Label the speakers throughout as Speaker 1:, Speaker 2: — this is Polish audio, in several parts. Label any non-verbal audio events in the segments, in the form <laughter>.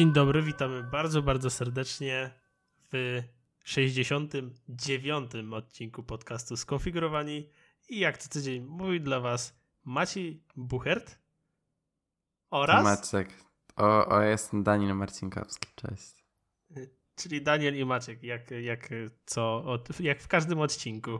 Speaker 1: Dzień dobry, witamy bardzo, bardzo serdecznie w 69. odcinku podcastu Skonfigurowani i jak co tydzień mówi dla Was Maciej Buchert oraz...
Speaker 2: Maciek. O, o, jestem Daniel Marcinkowski, cześć.
Speaker 1: Czyli Daniel i Maciek, jak, jak, co, od, jak w każdym odcinku.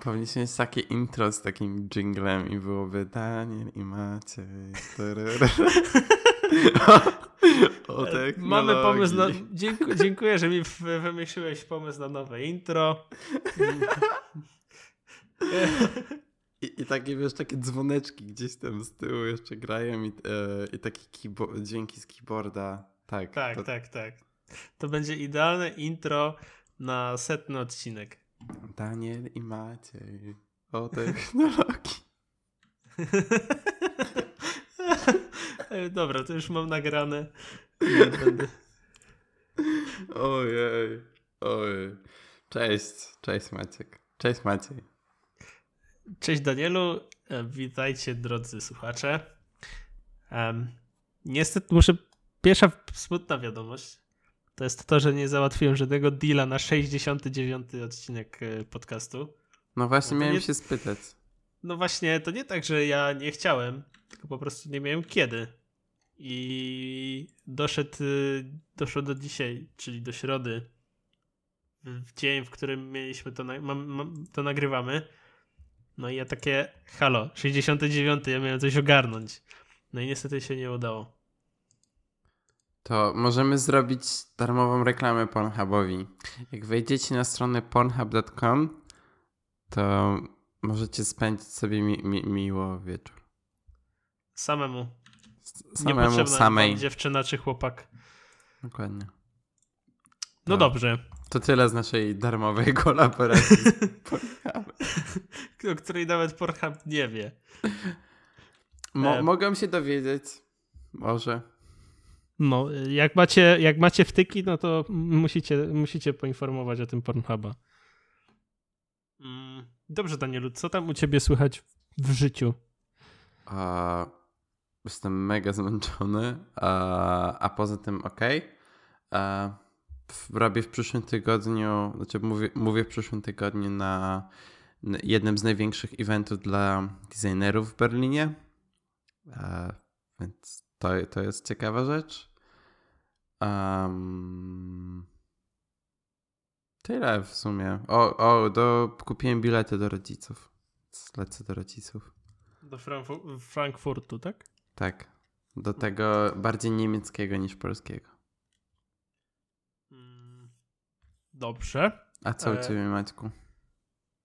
Speaker 2: Powinniśmy mieć takie intro z takim jinglem i byłoby Daniel i Maciek. <laughs> <laughs>
Speaker 1: o, Mamy pomysł na... Dziękuję, dziękuję, że mi wymyśliłeś pomysł na nowe intro.
Speaker 2: I, I takie, wiesz, takie dzwoneczki gdzieś tam z tyłu jeszcze grają i, e, i takie dźwięki z keyboarda. Tak,
Speaker 1: tak, to... tak, tak. To będzie idealne intro na setny odcinek.
Speaker 2: Daniel i Maciej o technologii. <laughs> <laughs>
Speaker 1: Dobra, to już mam nagrane. <laughs>
Speaker 2: Będę... Ojej, ojej. Cześć, cześć Maciek. Cześć Maciej.
Speaker 1: Cześć Danielu, e, witajcie drodzy słuchacze. Um, niestety muszę, pierwsza smutna wiadomość, to jest to, że nie załatwiłem żadnego deala na 69 odcinek e, podcastu.
Speaker 2: No właśnie no miałem nie, się spytać.
Speaker 1: No właśnie, to nie tak, że ja nie chciałem, tylko po prostu nie miałem kiedy. I doszedł, y, doszło do dzisiaj, czyli do środy, w dzień, w którym mieliśmy to, na, mam, mam, to nagrywamy. No i ja takie, halo, 69, ja miałem coś ogarnąć. No i niestety się nie udało.
Speaker 2: To możemy zrobić darmową reklamę Pornhubowi. Jak wejdziecie na stronę pornhub.com, to możecie spędzić sobie mi, mi, miło wieczór.
Speaker 1: Samemu.
Speaker 2: Samemu, samej.
Speaker 1: dziewczyna czy chłopak.
Speaker 2: Dokładnie.
Speaker 1: No, no dobrze.
Speaker 2: To tyle z naszej darmowej <laughs> kolaboracji z
Speaker 1: o której nawet Pornhub nie wie.
Speaker 2: Mo e... Mogę się dowiedzieć. Może.
Speaker 1: No, jak macie, jak macie wtyki, no to musicie, musicie poinformować o tym Pornhuba. Mm, dobrze, Danielu, co tam u ciebie słychać w życiu?
Speaker 2: A, jestem mega zmęczony, a, a poza tym ok. A, robię w przyszłym tygodniu, znaczy mówię, mówię w przyszłym tygodniu na, na jednym z największych eventów dla designerów w Berlinie. A, więc to, to jest ciekawa rzecz. Um, tyle w sumie. O, o do, kupiłem bilety do rodziców. Lecę do rodziców.
Speaker 1: Do Frankfurtu, tak?
Speaker 2: Tak. Do tego bardziej niemieckiego niż polskiego.
Speaker 1: Mm, dobrze.
Speaker 2: A co u e, ciebie, Maćku?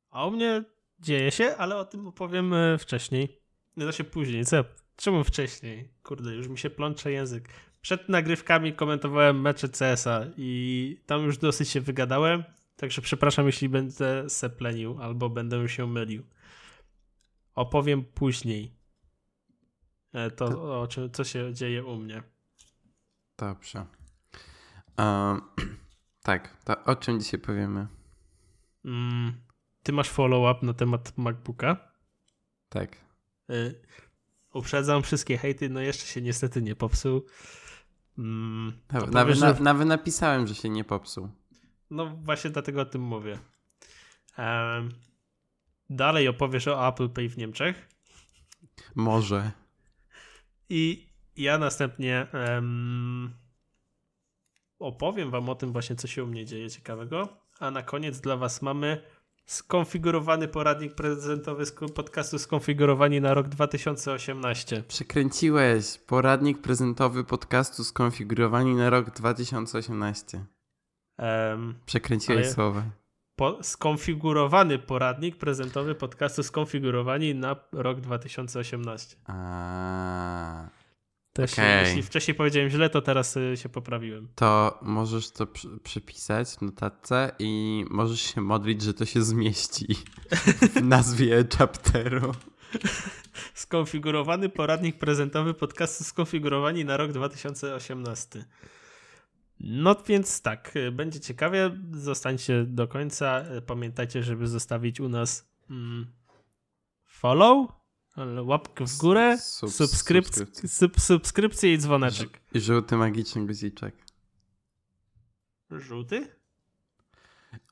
Speaker 1: A u mnie dzieje się, ale o tym opowiem e, wcześniej. Nie da się później. Co? Czemu wcześniej? Kurde, już mi się plącze język przed nagrywkami komentowałem mecze CS-a i tam już dosyć się wygadałem, także przepraszam, jeśli będę seplenił albo będę się mylił. Opowiem później to, to... o czym, co się dzieje u mnie.
Speaker 2: Dobrze. Um, <clears throat> tak, to o czym dzisiaj powiemy?
Speaker 1: Mm, ty masz follow-up na temat MacBooka?
Speaker 2: Tak.
Speaker 1: Y uprzedzam wszystkie hejty, no jeszcze się niestety nie popsuł.
Speaker 2: Mm, nawet, powiesz, że... nawet napisałem, że się nie popsuł.
Speaker 1: No właśnie dlatego o tym mówię. Um, dalej opowiesz o Apple Pay w Niemczech.
Speaker 2: Może.
Speaker 1: I ja następnie um, opowiem wam o tym właśnie, co się u mnie dzieje ciekawego. A na koniec dla was mamy skonfigurowany poradnik prezentowy z podcastu Skonfigurowani na rok 2018.
Speaker 2: Przekręciłeś. Poradnik prezentowy podcastu Skonfigurowani na rok 2018. Um, Przekręciłeś słowa.
Speaker 1: Po, skonfigurowany poradnik prezentowy podcastu Skonfigurowani na rok 2018. A. Też, okay. Jeśli wcześniej powiedziałem źle, to teraz y, się poprawiłem.
Speaker 2: To możesz to przy, przypisać w notatce i możesz się modlić, że to się zmieści w <laughs> nazwie chapteru.
Speaker 1: Skonfigurowany poradnik prezentowy podcastu skonfigurowani na rok 2018. No więc tak, będzie ciekawie. Zostańcie do końca. Pamiętajcie, żeby zostawić u nas mm, follow łapkę w górę,
Speaker 2: Sub-
Speaker 1: subskryp-
Speaker 2: subskrypcja.
Speaker 1: sub, subskrypcję i dzwoneczek.
Speaker 2: I żółty magiczny guziczek.
Speaker 1: Żółty?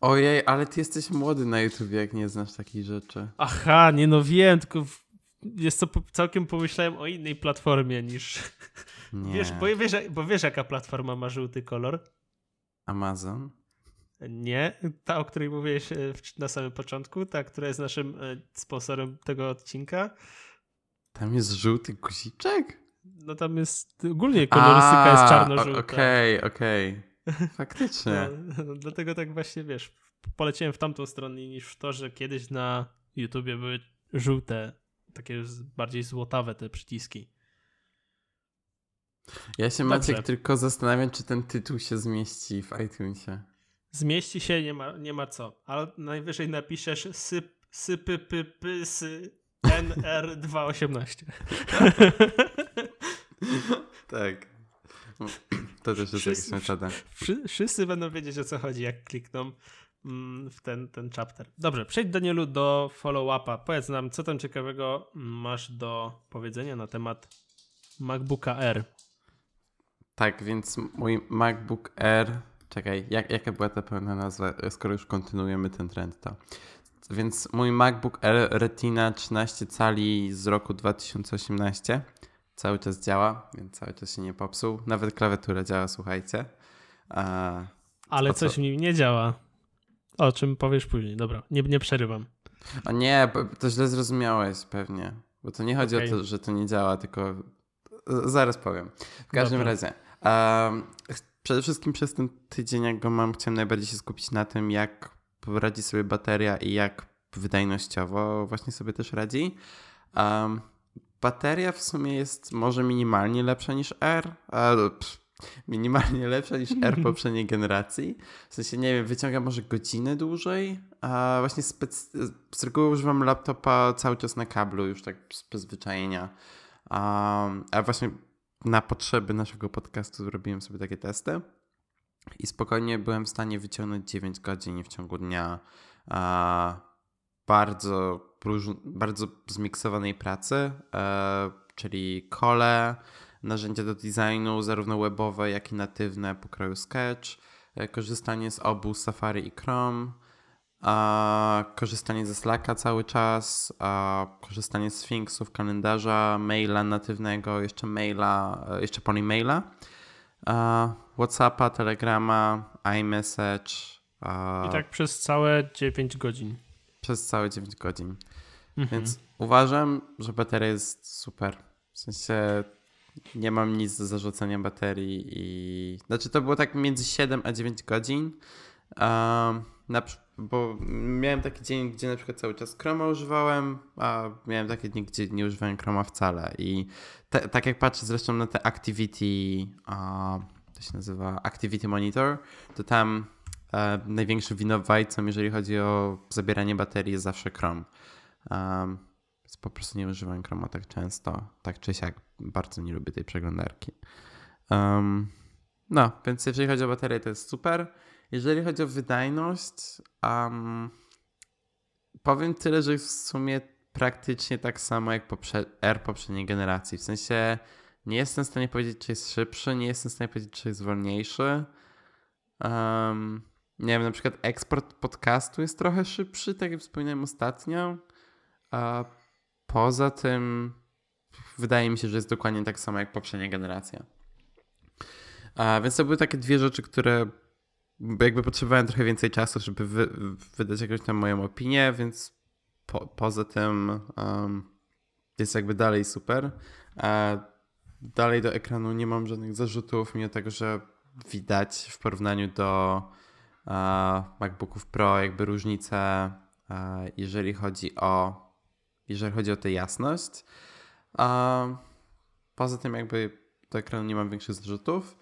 Speaker 2: Ojej, ale ty jesteś młody na YouTubie, jak nie znasz takich rzeczy.
Speaker 1: Aha, nie no wiem, tylko w... jest to całkiem pomyślałem o innej platformie niż...
Speaker 2: Nie.
Speaker 1: Wiesz, bo wiesz, bo wiesz jaka platforma ma żółty kolor?
Speaker 2: Amazon?
Speaker 1: Nie, ta, o której mówiłeś e, na samym początku, ta, która jest naszym e, sponsorem tego odcinka.
Speaker 2: Tam jest żółty guziczek?
Speaker 1: No tam jest, ogólnie kolorystyka jest
Speaker 2: A,
Speaker 1: czarno-żółta.
Speaker 2: o- Okej, okej. <laughs> Faktycznie.
Speaker 1: No, dlatego tak właśnie, wiesz, poleciałem w tamtą stronę niż w to, że kiedyś na YouTubie były żółte, takie bardziej złotawe te przyciski.
Speaker 2: Ja się
Speaker 1: Dobrze.
Speaker 2: Maciek tylko zastanawiam, czy ten tytuł się zmieści w iTunesie.
Speaker 1: Zmieści się, nie ma, nie ma co, ale najwyżej napiszesz syp, sypy, py, py, sy, NR218. <laughs>
Speaker 2: Tak. To też jest jakaś metoda.
Speaker 1: Wszy- Wszyscy będą wiedzieć o co chodzi, jak klikną w ten, ten chapter. Dobrze, przejdź Danielu do follow-upa. Powiedz nam, co tam ciekawego masz do powiedzenia na temat MacBooka R.
Speaker 2: Tak, więc mój MacBook Air. Czekaj, jak, jaka była ta pełna nazwa, skoro już kontynuujemy ten trend, to. Więc mój MacBook Air Retina 13 cali z roku 2018 cały czas działa, więc cały czas się nie popsuł. Nawet klawiatura działa, słuchajcie. A,
Speaker 1: Ale coś w nim nie działa. O czym powiesz później. Dobra, nie, nie przerywam.
Speaker 2: o nie, to źle zrozumiałeś pewnie. Bo to nie chodzi
Speaker 1: Okej.
Speaker 2: o to, że to nie działa, tylko z- zaraz powiem. W każdym
Speaker 1: Dobra.
Speaker 2: razie, um, przede wszystkim przez ten tydzień, jak go mam, chciałem najbardziej się skupić na tym, jak radzi sobie bateria i jak wydajnościowo właśnie sobie też radzi. Um, bateria w sumie jest może minimalnie lepsza niż R, ale pff, minimalnie <laughs> lepsza niż R <laughs> poprzedniej generacji. W sensie, nie wiem, wyciąga może godzinę dłużej, a właśnie spec- z reguły używam laptopa cały czas na kablu, już tak z przyzwyczajenia. Um, a właśnie na potrzeby naszego podcastu zrobiłem sobie takie testy i spokojnie byłem w stanie wyciągnąć 9 godzin w ciągu dnia a, bardzo, róż, bardzo zmiksowanej pracy, e, czyli kole, narzędzia do designu, zarówno webowe, jak i natywne pokroju Sketch, e, korzystanie z obu Safari i Chrome, a, korzystanie ze Slacka cały czas, a, korzystanie z Sphinxów, kalendarza, maila natywnego, jeszcze maila, e, jeszcze Polymaila, a, Whatsappa, Telegrama, iMessage. a,
Speaker 1: I tak przez całe 9 godzin.
Speaker 2: Przez całe 9 godzin.
Speaker 1: Mhm.
Speaker 2: Więc uważam, że bateria jest super. W sensie nie mam nic do zarzucenia baterii i... Znaczy to było tak między 7 a 9 godzin. Um, na, bo miałem taki dzień, gdzie na przykład cały czas Chroma używałem, a miałem takie dni, gdzie nie używałem Chroma wcale. I te, tak jak patrzę zresztą na te Activity, a, to się nazywa Activity Monitor, to tam e, największym winowajcą, jeżeli chodzi o zabieranie baterii, jest zawsze Chrome. Um, po prostu nie używam Chroma tak często, tak czy siak. Bardzo nie lubię tej przeglądarki. Um, no, więc jeżeli chodzi o baterię, to jest super. Jeżeli chodzi o wydajność, um, powiem tyle, że w sumie praktycznie tak samo jak poprze- R poprzedniej generacji. W sensie nie jestem w stanie powiedzieć, czy jest szybszy, nie jestem w stanie powiedzieć, czy jest wolniejszy. Um, nie wiem, na przykład eksport podcastu jest trochę szybszy, tak jak wspominałem ostatnio. Poza tym wydaje mi się, że jest dokładnie tak samo jak poprzednia generacja. A, więc to były takie dwie rzeczy, które jakby potrzebowałem trochę więcej czasu, żeby wy, wydać jakąś tam moją opinię, więc po, poza tym um, jest jakby dalej super. A dalej do ekranu nie mam żadnych zarzutów, mimo tego, że widać w porównaniu do a, MacBooków Pro jakby różnice, a, jeżeli chodzi o jeżeli chodzi o tę jasność. A poza tym jakby do ekranu nie mam większych zarzutów.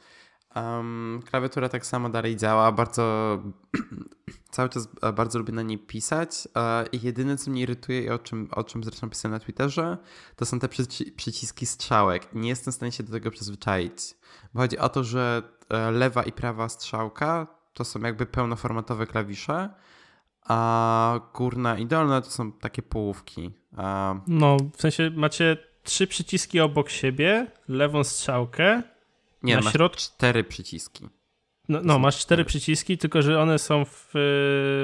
Speaker 2: Um, klawiatura tak samo dalej działa, bardzo <clears throat> cały czas e, bardzo lubię na niej pisać e, i jedyne co mnie irytuje i o czym, o czym zresztą pisałem na Twitterze, to są te przyci- przyciski strzałek. Nie jestem w stanie się do tego przyzwyczaić. Bo chodzi o to, że e, lewa i prawa strzałka to są jakby pełnoformatowe klawisze, a górna i dolna to są takie połówki. A...
Speaker 1: No, w sensie macie trzy przyciski obok siebie, lewą strzałkę.
Speaker 2: Nie, na masz środ... cztery przyciski.
Speaker 1: No, no masz cztery przyciski, tylko że one są w.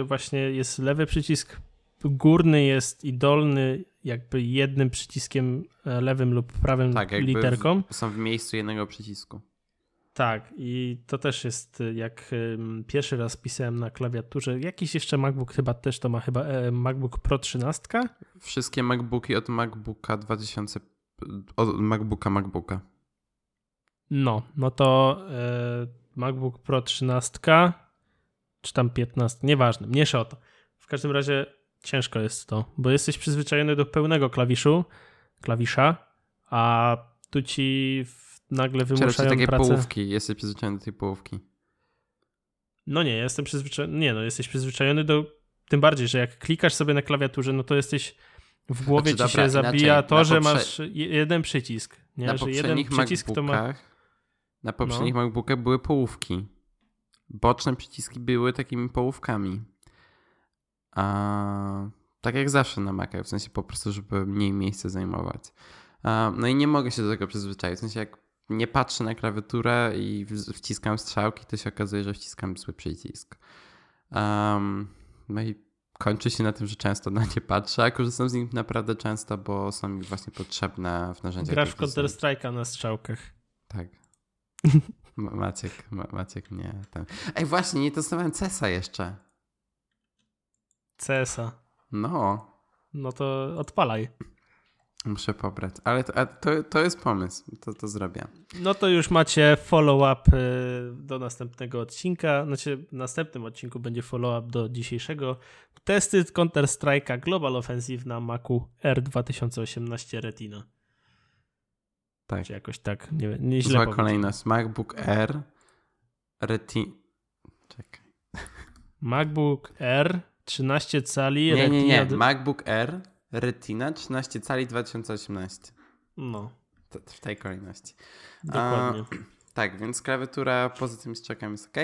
Speaker 1: Właśnie jest lewy przycisk, górny jest i dolny, jakby jednym przyciskiem e, lewym lub prawym tak, literką.
Speaker 2: W, są w miejscu jednego przycisku.
Speaker 1: Tak, i to też jest, y, jak pierwszy raz pisałem na klawiaturze, jakiś jeszcze MacBook chyba też to ma, chyba e, MacBook Pro 13?
Speaker 2: Wszystkie MacBooki od MacBooka 2000, od MacBooka MacBooka.
Speaker 1: No, no to e, MacBook Pro 13, czy tam 15, nieważne, mniejsza o to. W każdym razie ciężko jest to, bo jesteś przyzwyczajony do pełnego klawiszu, klawisza, a tu ci nagle wymuszają
Speaker 2: takie
Speaker 1: pracę.
Speaker 2: połówki, jesteś przyzwyczajony do tej połówki.
Speaker 1: No nie, jestem przyzwyczajony, nie no, jesteś przyzwyczajony do, tym bardziej, że jak klikasz sobie na klawiaturze, no to jesteś, w <laughs> głowie znaczy, ci dobra, się zabija to, że masz jeden przycisk, nie?
Speaker 2: Na
Speaker 1: że jeden przycisk to ma...
Speaker 2: Na poprzednich no. MacBookach były połówki. Boczne przyciski były takimi połówkami. A, tak jak zawsze na Macach, w sensie po prostu, żeby mniej miejsca zajmować. A, no i nie mogę się do tego przyzwyczaić. W sensie jak nie patrzę na klawiaturę i wciskam strzałki, to się okazuje, że wciskam zły przycisk. Um, no i kończy się na tym, że często na nie patrzę, a korzystam z nich naprawdę często, bo są mi właśnie potrzebne w narzędziach.
Speaker 1: Grasz w Counter-Strike'a na strzałkach.
Speaker 2: Tak. <laughs> Maciek, Maciek mnie tam. Ej, właśnie, nie testowałem CESa jeszcze.
Speaker 1: CESa.
Speaker 2: No.
Speaker 1: No to odpalaj.
Speaker 2: Muszę pobrać, ale to, to, to, jest pomysł, to, to zrobię.
Speaker 1: No to już macie follow-up y, do następnego odcinka. Znaczy, w następnym odcinku będzie follow-up do dzisiejszego. Testy Counter-Strike'a Global Offensive na Macu R2018 Retina. Tak. Czy jakoś tak, nie, nie źle
Speaker 2: Zła kolejność. MacBook Air Retina. Czekaj.
Speaker 1: MacBook Air 13 cali.
Speaker 2: Nie, Retina... nie, nie. MacBook Air Retina 13 cali 2018.
Speaker 1: No.
Speaker 2: To, w tej kolejności.
Speaker 1: Dokładnie. A, <clears throat>
Speaker 2: tak, więc klawiatura poza tym strzałkami jest ok.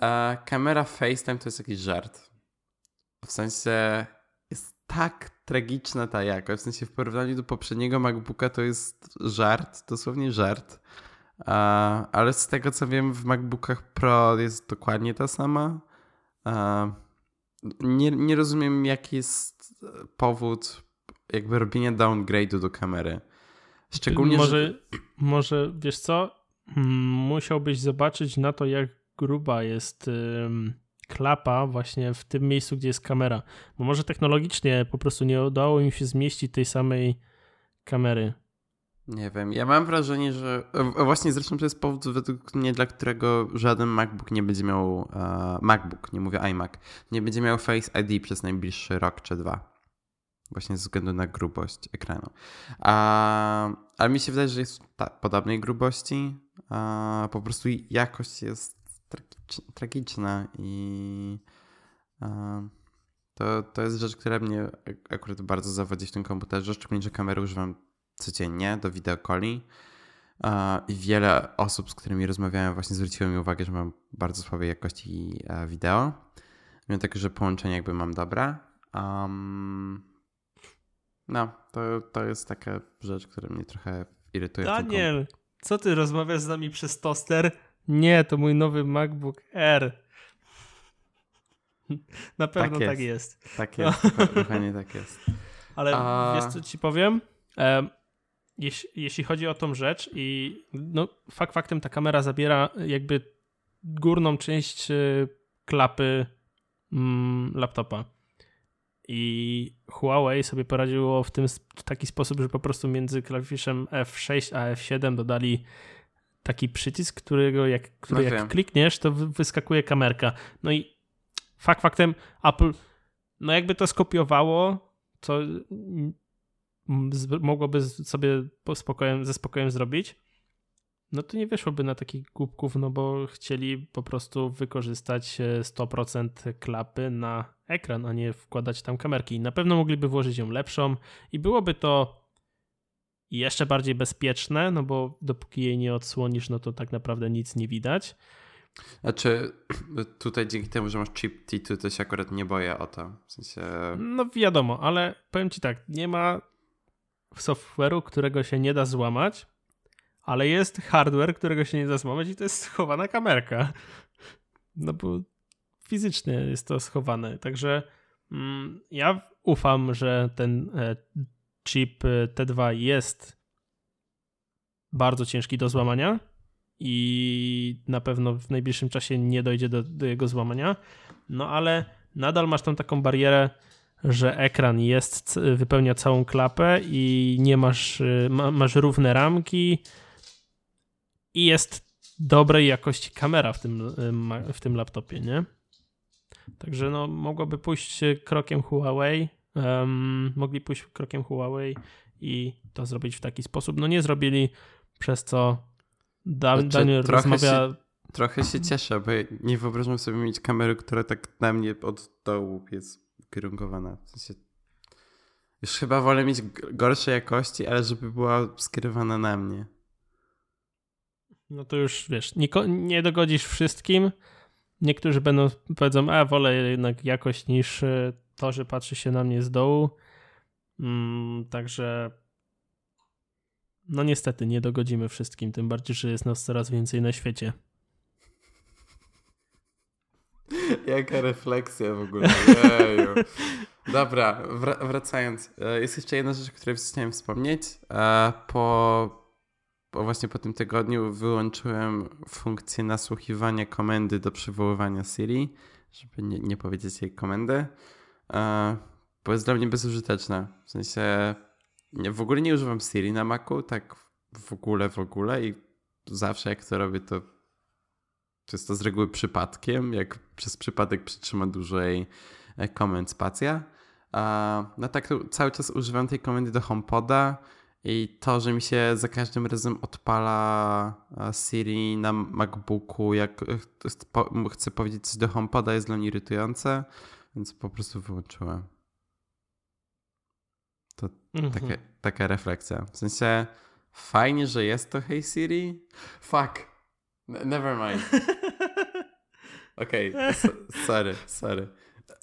Speaker 2: A, kamera FaceTime to jest jakiś żart. W sensie jest tak tragiczna ta jakość. W sensie w porównaniu do poprzedniego MacBooka to jest żart, dosłownie żart. A, ale z tego co wiem, w MacBookach Pro jest dokładnie ta sama. Nie, nie rozumiem, jaki jest powód jakby robienia downgrade'u do kamery.
Speaker 1: Szczególnie, może, że... może wiesz co? Musiałbyś zobaczyć na to, jak gruba jest klapa właśnie w tym miejscu, gdzie jest kamera. Bo może technologicznie po prostu nie udało im się zmieścić tej samej kamery.
Speaker 2: Nie wiem, ja mam wrażenie, że właśnie zresztą to jest powód według mnie, dla którego żaden MacBook nie będzie miał, uh, MacBook, nie mówię iMac, nie będzie miał Face ID przez najbliższy rok czy dwa. Właśnie ze względu na grubość ekranu. Ale mi się wydaje, że jest ta, podobnej grubości, po prostu jakość jest tragiczna i a, to, to jest rzecz, która mnie akurat bardzo zawodzi w tym komputerze, szczególnie, że kamerę używam codziennie do wideokoli i wiele osób, z którymi rozmawiałem właśnie zwróciło mi uwagę, że mam bardzo słabej jakości e, wideo. Mimo tego, że połączenie jakby mam dobre. Um, no, to, to jest taka rzecz, która mnie trochę irytuje.
Speaker 1: Daniel, co ty rozmawiasz z nami przez toster? Nie, to mój nowy MacBook Air. <laughs> Na pewno tak jest.
Speaker 2: Tak jest, tak jest. dokładnie <laughs> tak jest.
Speaker 1: Ale A... wiesz co ci powiem? Jeśli, jeśli chodzi o tą rzecz i no, fakt faktem ta kamera zabiera jakby górną część e, klapy mm, laptopa. I Huawei sobie poradziło w, tym, w taki sposób, że po prostu między klawiszem F6 a F7 dodali taki przycisk, którego jak, który okay. jak klikniesz, to wyskakuje kamerka. No i fakt faktem Apple no jakby to skopiowało, to mogłoby sobie spokojem, ze spokojem zrobić, no to nie wyszłoby na takich głupków, no bo chcieli po prostu wykorzystać 100% e, klapy na ekran, a nie wkładać tam kamerki. Na pewno mogliby włożyć ją lepszą i byłoby to jeszcze bardziej bezpieczne, no bo dopóki jej nie odsłonisz, no to tak naprawdę nic nie widać.
Speaker 2: Znaczy, <clears throat> tutaj dzięki temu, że masz chip T2, to się akurat nie boję o to. W sensie...
Speaker 1: No wiadomo, ale powiem ci tak, nie ma software'u, którego się nie da złamać, ale jest hardware, którego się nie da złamać i to jest schowana kamerka. No bo fizycznie jest to schowane, także mm, ja ufam, że ten e, chip e, T2 jest bardzo ciężki do złamania i na pewno w najbliższym czasie nie dojdzie do, do jego złamania. No ale nadal masz tą taką barierę, że ekran jest, wypełnia całą klapę i nie masz, y, ma, masz równe ramki i jest dobrej jakości kamera w tym, y, w tym laptopie, nie? Także no, mogłoby pójść krokiem Huawei, um, mogli pójść krokiem Huawei i to zrobić w taki sposób. No nie zrobili, przez co da, znaczy, Daniel rozmawia...
Speaker 2: Się, trochę się cieszę, bo nie wyobrażam sobie mieć kamery, która tak na mnie od dołu jest ukierunkowana. W sensie już chyba wolę mieć gorszej jakości, ale żeby była skierowana na mnie.
Speaker 1: No to już wiesz, nie, nie dogodzisz wszystkim. Niektórzy będą powiedzą, a wolę jednak jakość niż e, to, że patrzy się na mnie z dołu. Mm, także no niestety nie dogodzimy wszystkim, tym bardziej, że jest nas coraz więcej na świecie. <laughs>
Speaker 2: Jaka refleksja w ogóle. Jeju. Dobra, wracając. E, jest jeszcze jedna rzecz, o której chciałem wspomnieć. E, po, po, właśnie po tym tygodniu wyłączyłem funkcję nasłuchiwania komendy do przywoływania Siri, żeby nie, nie powiedzieć jej komendy, e, bo jest dla mnie bezużyteczna. W sensie w ogóle nie używam Siri na Macu, tak w ogóle, w ogóle i zawsze jak to robię, to jest to z reguły przypadkiem, jak przez przypadek przytrzyma dłużej e, komend spacja. No tak, cały czas używam tej komendy do HomePoda i to, że mi się za każdym razem odpala Siri na MacBooku, jak e, chcę powiedzieć coś do HomePoda, jest dla mnie irytujące, więc po prostu wyłączyłem. To mhm. taka, taka refleksja. W sensie fajnie, że jest to Hey Siri. Fuck. Never mind. <laughs> Okej, okay. sorry, sorry.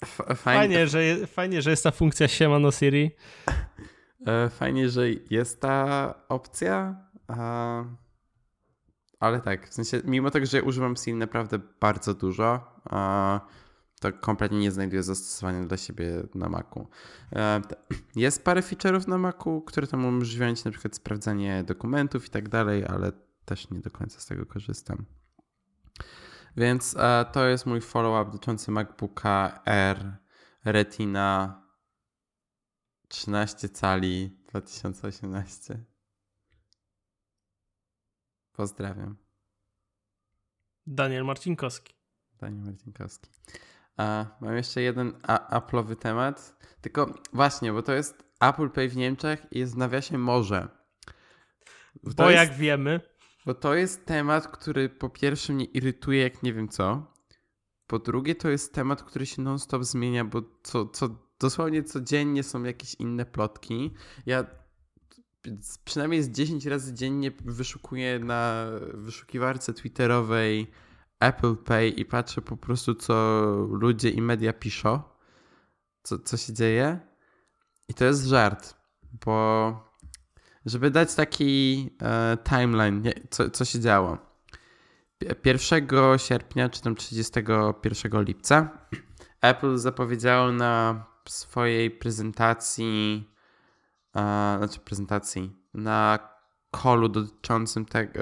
Speaker 1: Fajnie, fajnie, że je, fajnie, że jest ta funkcja Siemano Siri.
Speaker 2: E, fajnie, że jest ta opcja, ale tak, w sensie, mimo tego, że ja używam Siri naprawdę bardzo dużo, to kompletnie nie znajduję zastosowania dla siebie na Macu. E, jest parę feature'ów na Macu, które tam umożliwiają ci na przykład sprawdzanie dokumentów i tak dalej, ale też nie do końca z tego korzystam. Więc e, to jest mój follow-up dotyczący MacBooka R Retina 13 cali 2018. Pozdrawiam.
Speaker 1: Daniel Marcinkowski.
Speaker 2: Daniel Marcinkowski. A, mam jeszcze jeden Apple'owy temat. Tylko właśnie, bo to jest Apple Pay w Niemczech i jest w nawiasie może.
Speaker 1: Bo, bo jest, jak wiemy.
Speaker 2: Bo to jest temat, który po pierwsze mnie irytuje jak nie wiem co. Po drugie to jest temat, który się non-stop zmienia, bo co, co, dosłownie codziennie są jakieś inne plotki. Ja przynajmniej z 10 razy dziennie wyszukuję na wyszukiwarce twitterowej Apple Pay i patrzę po prostu, co ludzie i media piszą, co, co się dzieje. I to jest żart, bo żeby dać taki e, timeline, co, co się działo. 1 sierpnia, czy tam 31 lipca, <clears throat> Apple zapowiedziało na swojej prezentacji, e, znaczy prezentacji, na kolu dotyczącym tego,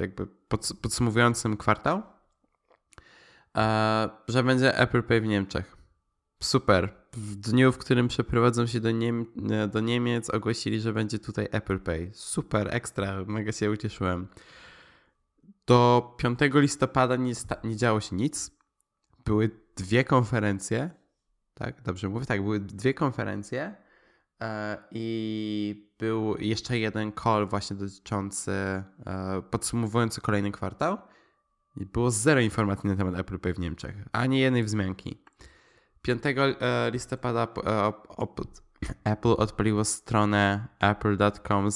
Speaker 2: jakby podsumowującym kwartał, że będzie Apple Pay w Niemczech. Super. W dniu, w którym przeprowadzą się do, Niem do Niemiec, ogłosili, że będzie tutaj Apple Pay. Super, ekstra, mega się ucieszyłem. Do 5 listopada nie, nie działo się nic. Były dwie konferencje. Tak, dobrze mówię? Tak, były dwie konferencje e, i był jeszcze jeden call właśnie dotyczący, e, podsumowujący kolejny kwartał. I było zero informacji na temat Apple Pay w Niemczech, ani jednej wzmianki. 5 e, listopada Apple odpaliło stronę apple.com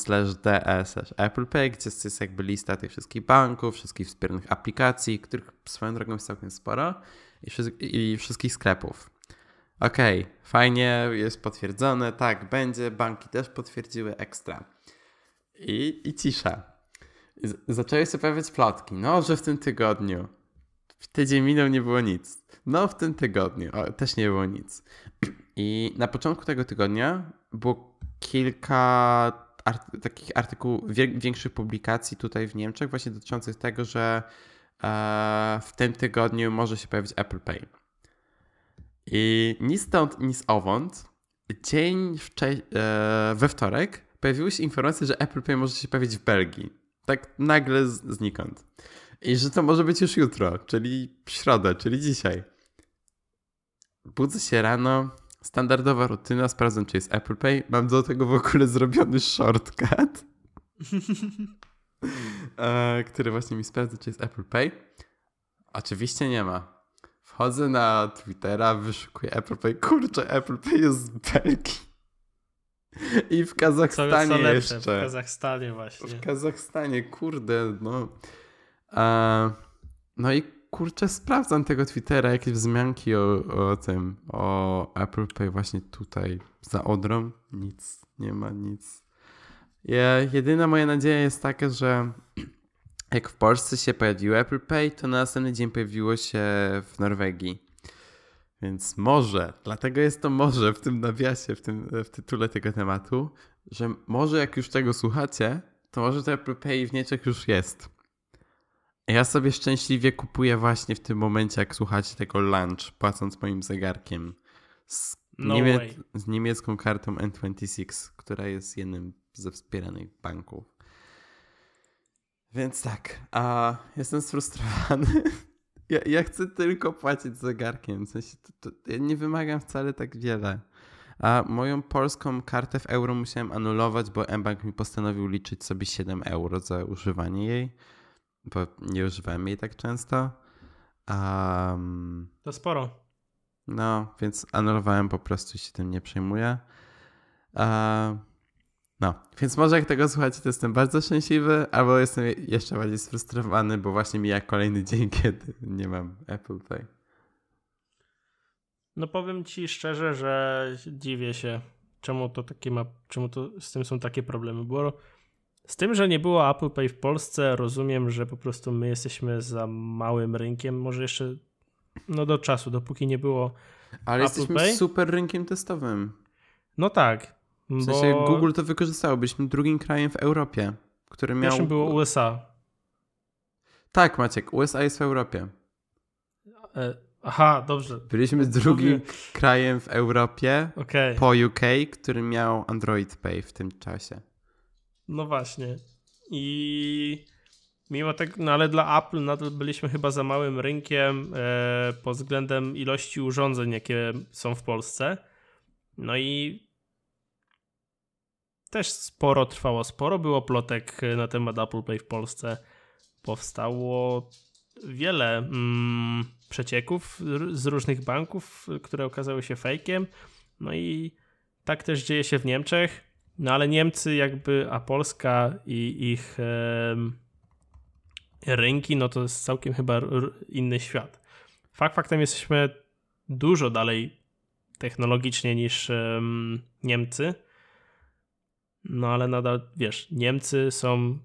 Speaker 2: ds Apple Pay, gdzie jest jakby lista tych wszystkich banków, wszystkich wspieranych aplikacji, których swoją drogą jest całkiem sporo i, i wszystkich sklepów. Okej, okay, fajnie, jest potwierdzone, tak, będzie, banki też potwierdziły ekstra. I, i cisza. I zaczęły się pojawiać plotki, no, że w tym tygodniu. W tydzień minął, nie było nic. No, w tym tygodniu o, też nie było nic. I na początku tego tygodnia było kilka takich artykułów, większych publikacji tutaj w Niemczech, właśnie dotyczących tego, że e, w tym tygodniu może się pojawić Apple Pay. I ni stąd, ni owąd, dzień wcze- e, we wtorek pojawiły się informacje, że Apple Pay może się pojawić w Belgii. Tak nagle z- znikąd. I że to może być już jutro, czyli środę, czyli dzisiaj. Budzę się rano, standardowa rutyna, sprawdzam czy jest Apple Pay. Mam do tego w ogóle zrobiony shortcut, <laughs> e, który właśnie mi sprawdza czy jest Apple Pay. Oczywiście nie ma. Wchodzę na Twittera, wyszukuję Apple Pay. Kurczę, Apple Pay jest z Belgii. I w Kazachstanie co, lepsze, jeszcze.
Speaker 1: W Kazachstanie właśnie.
Speaker 2: W Kazachstanie, kurde, no. E, no i kurczę, sprawdzam tego Twittera, jakieś wzmianki o, o tym, o Apple Pay właśnie tutaj za Odrą. Nic, nie ma nic. Ja, jedyna moja nadzieja jest taka, że <clears throat> jak w Polsce się pojawił Apple Pay, to na następny dzień pojawiło się w Norwegii. Więc może, dlatego jest to może w tym nawiasie, w, tym, w tytule tego tematu, że może jak już tego słuchacie, to może to Apple Pay w Niemczech już jest. Ja sobie szczęśliwie kupuję właśnie w tym momencie, jak słuchacie tego lunch, płacąc moim zegarkiem z, no z niemiecką kartą N26, która jest jednym ze wspieranych banków. Więc tak, a jestem sfrustrowany. <laughs> Ja, ja chcę tylko płacić zegarkiem. W sensie to, to, ja nie wymagam wcale tak wiele. A moją polską kartę w euro musiałem anulować, bo mBank mi postanowił liczyć sobie 7 euro za używanie jej bo nie używałem jej tak często. Um,
Speaker 1: to sporo.
Speaker 2: No, więc anulowałem po prostu się tym nie przejmuję. Uh, no, więc może jak tego słuchacie, to jestem bardzo szczęśliwy, albo jestem jeszcze bardziej sfrustrowany, bo właśnie mija kolejny dzień, <laughs> kiedy nie mam Apple Pay.
Speaker 1: No powiem ci szczerze, że dziwię się, czemu to takie ma, czemu to z tym są takie problemy, bo z tym, że nie było Apple Pay w Polsce, rozumiem, że po prostu my jesteśmy za małym rynkiem, może jeszcze no do czasu, dopóki nie było
Speaker 2: Ale
Speaker 1: Apple
Speaker 2: jesteśmy
Speaker 1: Pay.
Speaker 2: super rynkiem testowym.
Speaker 1: No tak.
Speaker 2: W sensie bo... Google to wykorzystało. Byliśmy drugim krajem w Europie, który miał...
Speaker 1: Pierwszym było USA.
Speaker 2: Tak, Maciek, USA jest w Europie.
Speaker 1: E, aha, dobrze.
Speaker 2: Byliśmy drugim krajem w Europie
Speaker 1: okay.
Speaker 2: po UK, który miał Android Pay w tym czasie.
Speaker 1: No właśnie. I mimo tego, no ale dla Apple nadal byliśmy chyba za małym rynkiem e, pod względem ilości urządzeń, jakie są w Polsce. No i też sporo trwało, sporo było plotek na temat Apple Pay w Polsce. Powstało wiele mm, przecieków z różnych banków, które okazały się fejkiem. No i tak też dzieje się w Niemczech. No ale Niemcy jakby, a Polska i ich rynki, no to jest całkiem chyba inny świat. Fakt faktem jesteśmy dużo dalej technologicznie niż Niemcy. No ale nadal, wiesz, Niemcy są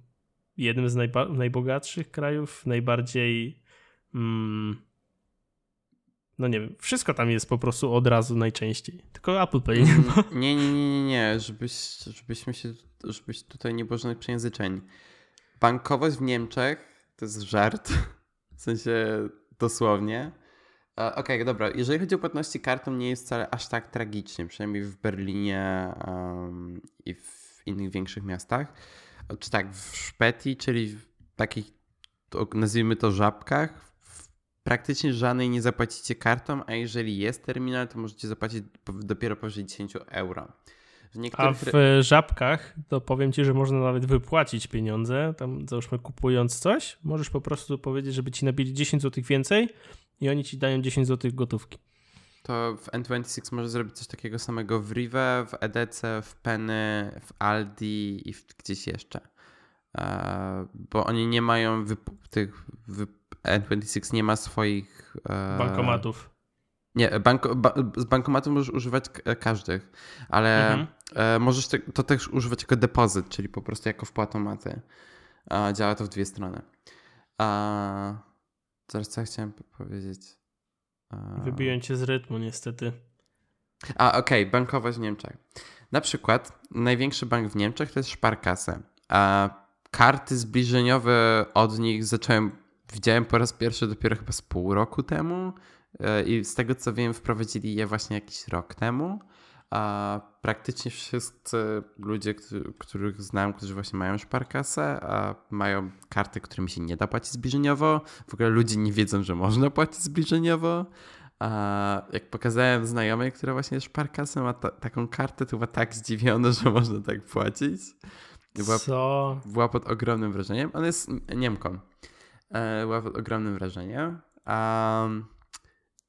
Speaker 1: jednym z najbogatszych krajów, najbardziej mm, no nie wiem, wszystko tam jest po prostu od razu najczęściej. Tylko Apple Pay nie ma. <laughs>
Speaker 2: Nie, nie, nie, nie, nie. Żebyś, żebyśmy się, żebyś tutaj nie było żadnych przejęzyczeń. Bankowość w Niemczech to jest żart. <laughs> W sensie dosłownie. Okej, okay, dobra. Jeżeli chodzi o płatności kartą, nie jest wcale aż tak tragicznie. Przynajmniej w Berlinie um, i w innych większych miastach. Czy tak, w Szpetii, czyli w takich, nazwijmy to żabkach, praktycznie żadnej nie zapłacicie kartą, a jeżeli jest terminal, to możecie zapłacić dopiero powyżej 10 euro.
Speaker 1: Niektórych... A w e, żabkach to powiem ci, że można nawet wypłacić pieniądze. Tam załóżmy kupując coś, możesz po prostu powiedzieć, żeby ci nabili 10 zł więcej i oni ci dają 10 zł gotówki.
Speaker 2: to w N26 możesz zrobić coś takiego samego w Rive, w EDC, w Penny, w Aldi i w gdzieś jeszcze. E, bo oni nie mają tych. N26 nie ma swoich.
Speaker 1: E, bankomatów.
Speaker 2: Nie, banko, ba, z bankomatu możesz używać każdych, ale mhm. e, możesz te, to też używać jako depozyt, czyli po prostu jako wpłatomaty. E, działa to w dwie strony. A, teraz co chciałem powiedzieć?
Speaker 1: Wybiję cię z rytmu, niestety.
Speaker 2: A, okej, okay, bankowość w Niemczech. Na przykład największy bank w Niemczech to jest Sparkasse. A karty zbliżeniowe od nich zacząłem, widziałem po raz pierwszy dopiero chyba z pół roku temu e, i z tego co wiem wprowadzili je właśnie jakiś rok temu. A praktycznie wszyscy ludzie, których znam, którzy właśnie mają szparkasę, a mają karty, którymi się nie da płacić zbliżeniowo. W ogóle ludzie nie wiedzą, że można płacić zbliżeniowo. A jak pokazałem znajomej, która właśnie szparkasę ma ta, taką kartę, to była tak zdziwiona, że można tak płacić.
Speaker 1: Była, Co?
Speaker 2: Była pod ogromnym wrażeniem. On jest Niemką. E, była pod ogromnym wrażeniem. Um,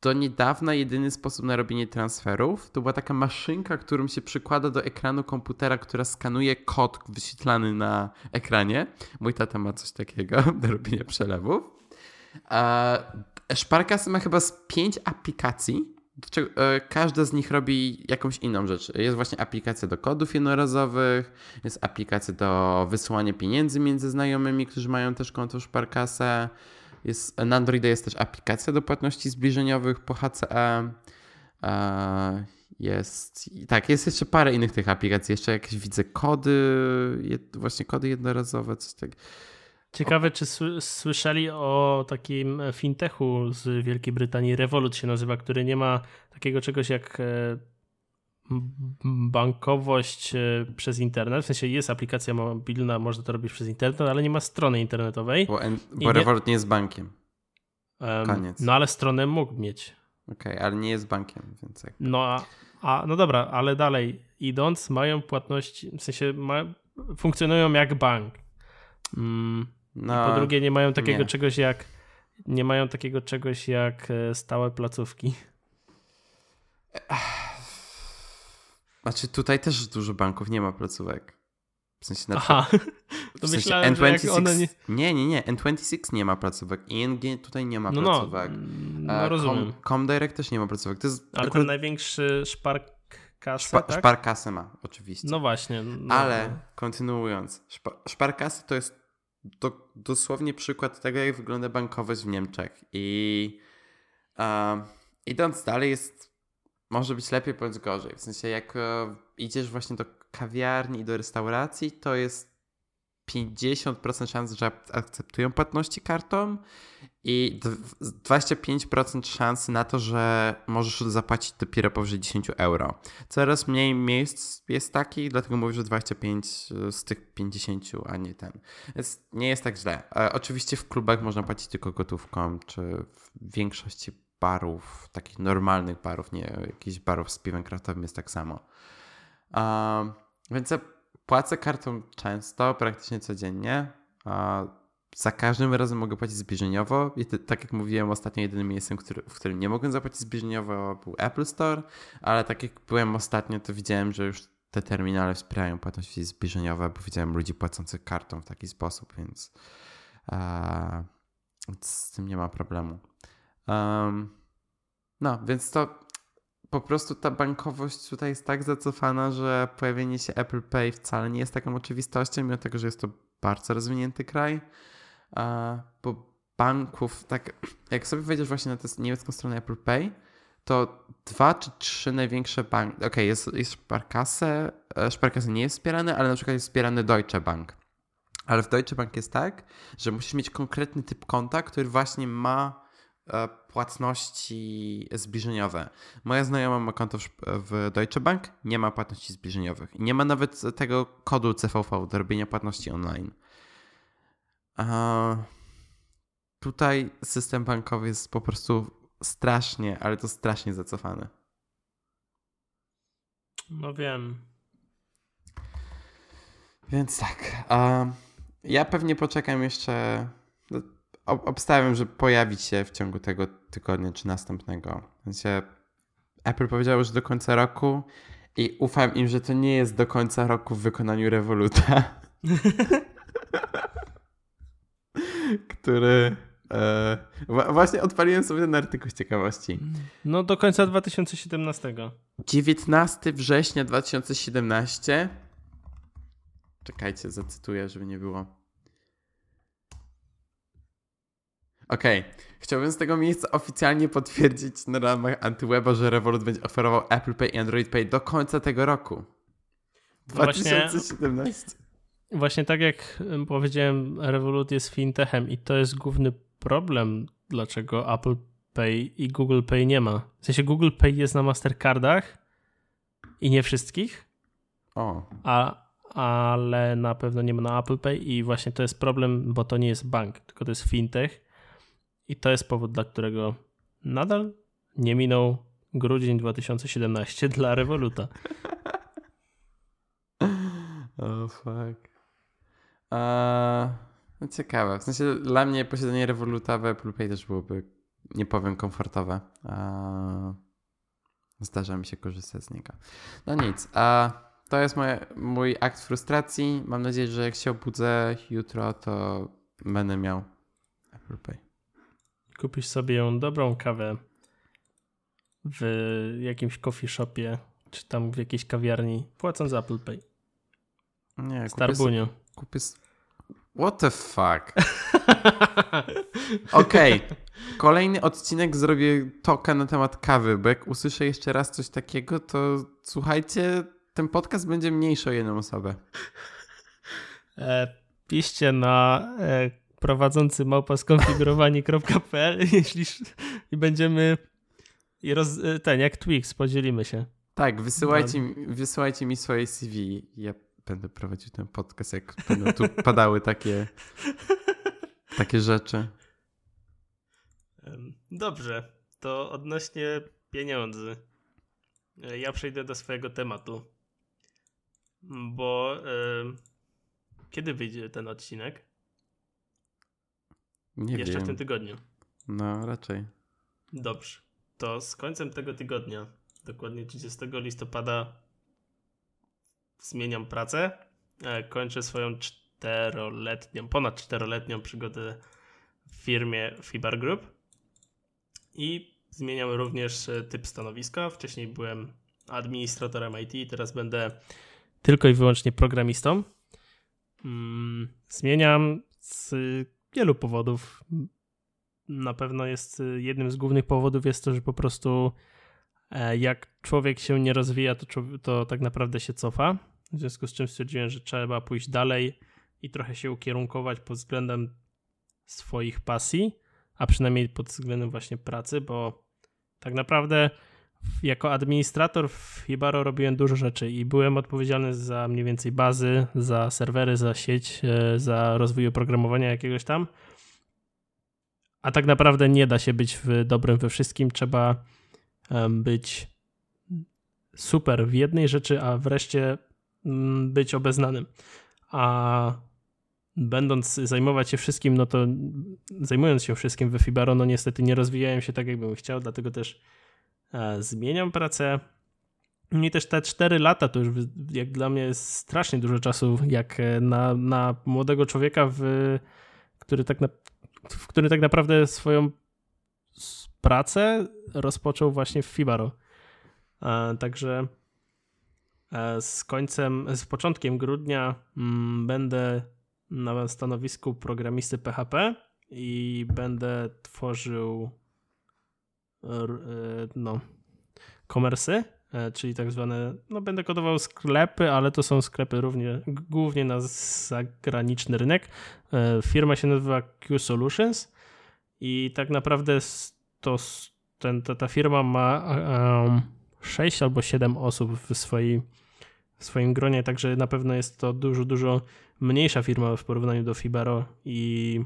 Speaker 2: do niedawna jedyny sposób na robienie transferów to była taka maszynka, którą się przykłada do ekranu komputera, która skanuje kod wyświetlany na ekranie. Mój tata ma coś takiego <laughs> do robienia przelewów. A Sparkas ma chyba z pięć aplikacji. E, każda z nich robi jakąś inną rzecz. Jest właśnie aplikacja do kodów jednorazowych, jest aplikacja do wysyłania pieniędzy między znajomymi, którzy mają też konto Sparkasę. Jest, na Androida jest też aplikacja do płatności zbliżeniowych po HCE. Jest, tak, jest jeszcze parę innych tych aplikacji. Jeszcze jakieś widzę kody, właśnie kody jednorazowe, coś tak.
Speaker 1: Ciekawe, czy słyszeli o takim fintechu z Wielkiej Brytanii, Revolut się nazywa, który nie ma takiego czegoś jak e, bankowość e, przez internet. W sensie jest aplikacja mobilna, można to robić przez internet, ale nie ma strony internetowej.
Speaker 2: Bo, en, bo Revolut nie, nie jest bankiem. Um, Koniec.
Speaker 1: No ale stronę mógł mieć.
Speaker 2: Okej, okay, ale nie jest bankiem, więc jak...
Speaker 1: No a, a, no dobra, ale dalej idąc mają płatności, w sensie ma, funkcjonują jak bank. Mm, no, po drugie nie mają takiego nie. czegoś jak nie mają takiego czegoś jak e, stałe placówki.
Speaker 2: Znaczy tutaj też dużo banków nie ma placówek. W sensie na
Speaker 1: Aha, <laughs> to w sensie myślałem, N26, że one nie...
Speaker 2: Nie, nie, nie, N26 nie ma placówek, ING tutaj nie ma no, no placówek.
Speaker 1: No, no rozumiem. Com,
Speaker 2: Comdirect też nie ma placówek. To jest
Speaker 1: Ale akurat... ten największy Sparkasę,
Speaker 2: Szpa,
Speaker 1: tak?
Speaker 2: Ma, oczywiście.
Speaker 1: No właśnie. No,
Speaker 2: Ale no. kontynuując, szpa, Sparkasy to jest do, dosłownie przykład tego, jak wygląda bankowość w Niemczech. I uh, idąc dalej jest może być lepiej bądź gorzej. W sensie, jak e, idziesz właśnie do kawiarni i do restauracji, to jest 50% szans, że akceptują płatności kartą i 25% szans na to, że możesz zapłacić dopiero powyżej 10 euro. Coraz mniej miejsc jest takich, dlatego mówię, że 25 z tych 50, a nie ten. Więc nie jest tak źle. E, oczywiście w klubach można płacić tylko gotówką, czy w większości barów, takich normalnych barów, nie jakichś barów z piwem kraftowym jest tak samo. Um, więc płacę kartą często, praktycznie codziennie. Uh, za każdym razem mogę płacić zbliżeniowo. I tak jak mówiłem, ostatnio jedynym miejscem, który, w którym nie mogłem zapłacić zbliżeniowo był Apple Store, ale tak jak byłem ostatnio, to widziałem, że już te terminale wspierają płatności zbliżeniowe, bo widziałem ludzi płacących kartą w taki sposób, więc, więc z tym nie ma problemu. Um, no, więc to po prostu ta bankowość tutaj jest tak zacofana, że pojawienie się Apple Pay wcale nie jest taką oczywistością, mimo tego, że jest to bardzo rozwinięty kraj. Bo banków, tak jak sobie wejdziesz właśnie na tę niemiecką stronę Apple Pay, to dwa czy trzy największe banki, okej, okay, jest, jest Sparkasse, e, Sparkasse nie jest wspierany, ale na przykład jest wspierany Deutsche Bank. Ale w Deutsche Bank jest tak, że musisz mieć konkretny typ konta, który właśnie ma E, płatności zbliżeniowe. Moja znajoma ma konto w Deutsche Bank, nie ma płatności zbliżeniowych. Nie ma nawet tego kodu CVV do robienia płatności online. A tutaj system bankowy jest po prostu strasznie, ale to strasznie zacofany.
Speaker 1: No wiem.
Speaker 2: Więc tak. ja pewnie poczekam jeszcze obstawiam, że pojawi się w ciągu tego tygodnia czy następnego. W sensie Apple powiedziało, że do końca roku i ufam im, że to nie jest do końca roku w wykonaniu Revoluta. <laughs> który. E, właśnie odpaliłem sobie ten artykuł z ciekawości.
Speaker 1: No do końca 2017.
Speaker 2: 19 września 2017. Czekajcie, zacytuję, żeby nie było. Okej. Okay. Chciałbym z tego miejsca oficjalnie potwierdzić na ramach Antyweba, że Revolut będzie oferował Apple Pay i Android Pay do końca tego roku. 2017. No właśnie,
Speaker 1: właśnie tak jak powiedziałem, Revolut jest fintechem i to jest główny problem, dlaczego Apple Pay i Google Pay nie ma. W sensie Google Pay jest na Mastercardach i nie wszystkich.
Speaker 2: O.
Speaker 1: A, ale na pewno nie ma na Apple Pay i właśnie to jest problem, bo to nie jest bank, tylko to jest fintech i to jest powód, dla którego nadal nie minął grudzień 2017 dla Revoluta. <laughs>
Speaker 2: oh fuck. No ciekawe. W sensie dla mnie posiadanie Revoluta w Apple Pay też byłoby, nie powiem, komfortowe. Zdarza mi się korzystać z niego. No nic. Uh, to jest moje, mój akt frustracji. Mam nadzieję, że jak się obudzę jutro, to będę miał Apple Pay.
Speaker 1: Kupisz sobie ją dobrą kawę w jakimś coffee shopie, czy tam w jakiejś kawiarni, płacąc Apple Pay.
Speaker 2: Nie,
Speaker 1: Starbunio.
Speaker 2: Kupię... What the fuck? <laughs> Okej. Okay. Kolejny odcinek zrobię toka na temat kawy, bo jak usłyszę jeszcze raz coś takiego, to słuchajcie, ten podcast będzie mniejszy o jedną osobę.
Speaker 1: E, piszcie na e, prowadzący małpa skonfigurowanie.pl <laughs> jeśli i będziemy i roz, ten jak Twix podzielimy się.
Speaker 2: Tak, wysyłajcie, mi, wysyłajcie mi swoje CV. Ja będę prowadził ten podcast, jak będą tu padały takie, takie rzeczy.
Speaker 1: Dobrze, to odnośnie pieniędzy. E, ja przejdę do swojego tematu. Bo kiedy wyjdzie ten odcinek?
Speaker 2: Nie
Speaker 1: Jeszcze
Speaker 2: wiem.
Speaker 1: w tym tygodniu.
Speaker 2: No, raczej.
Speaker 1: Dobrze. To z końcem tego tygodnia, dokładnie 30 listopada, zmieniam pracę. E, kończę swoją czteroletnią, ponad czteroletnią przygodę w firmie Fibar Group. I zmieniam również e, typ stanowiska. Wcześniej byłem administratorem IT, teraz będę tylko i wyłącznie programistą. Mm, zmieniam z wielu powodów. Na pewno jest y, jednym z głównych powodów jest to, że po prostu e, jak człowiek się nie rozwija, to, to tak naprawdę się cofa. W związku z czym stwierdziłem, że trzeba pójść dalej i trochę się ukierunkować pod względem swoich pasji, a przynajmniej pod względem właśnie pracy, bo tak naprawdę jako administrator w Hibaro robiłem dużo rzeczy i byłem odpowiedzialny za mniej więcej bazy, za serwery, za sieć, e, za rozwój oprogramowania jakiegoś tam. A tak naprawdę nie da się być dobrym we wszystkim. Trzeba być super w jednej rzeczy, a wreszcie mm, być obeznanym. A będąc zajmować się wszystkim, no to zajmując się wszystkim we Fibaro, no niestety nie rozwijałem się tak, jakbym chciał, dlatego też E, zmieniam pracę. I też te 4 lata to już jak dla mnie jest strasznie dużo czasu, jak e, na, na młodego człowieka, w, który, tak na, w który tak naprawdę swoją pracę rozpoczął właśnie w Fibaro. E, także z końcem, z początkiem grudnia mm, będę na stanowisku programisty PHP i będę tworzył E, no, komersy, e, czyli tak zwane, no będę kodował sklepy, ale to są sklepy równie, głównie na zagraniczny rynek. E, firma się nazywa Q Solutions i tak naprawdę to, ten, ta, ta firma ma um, 6 albo 7 osób w, swojej, w swoim gronie, także na pewno jest to dużo, dużo mniejsza firma w porównaniu do Fibaro i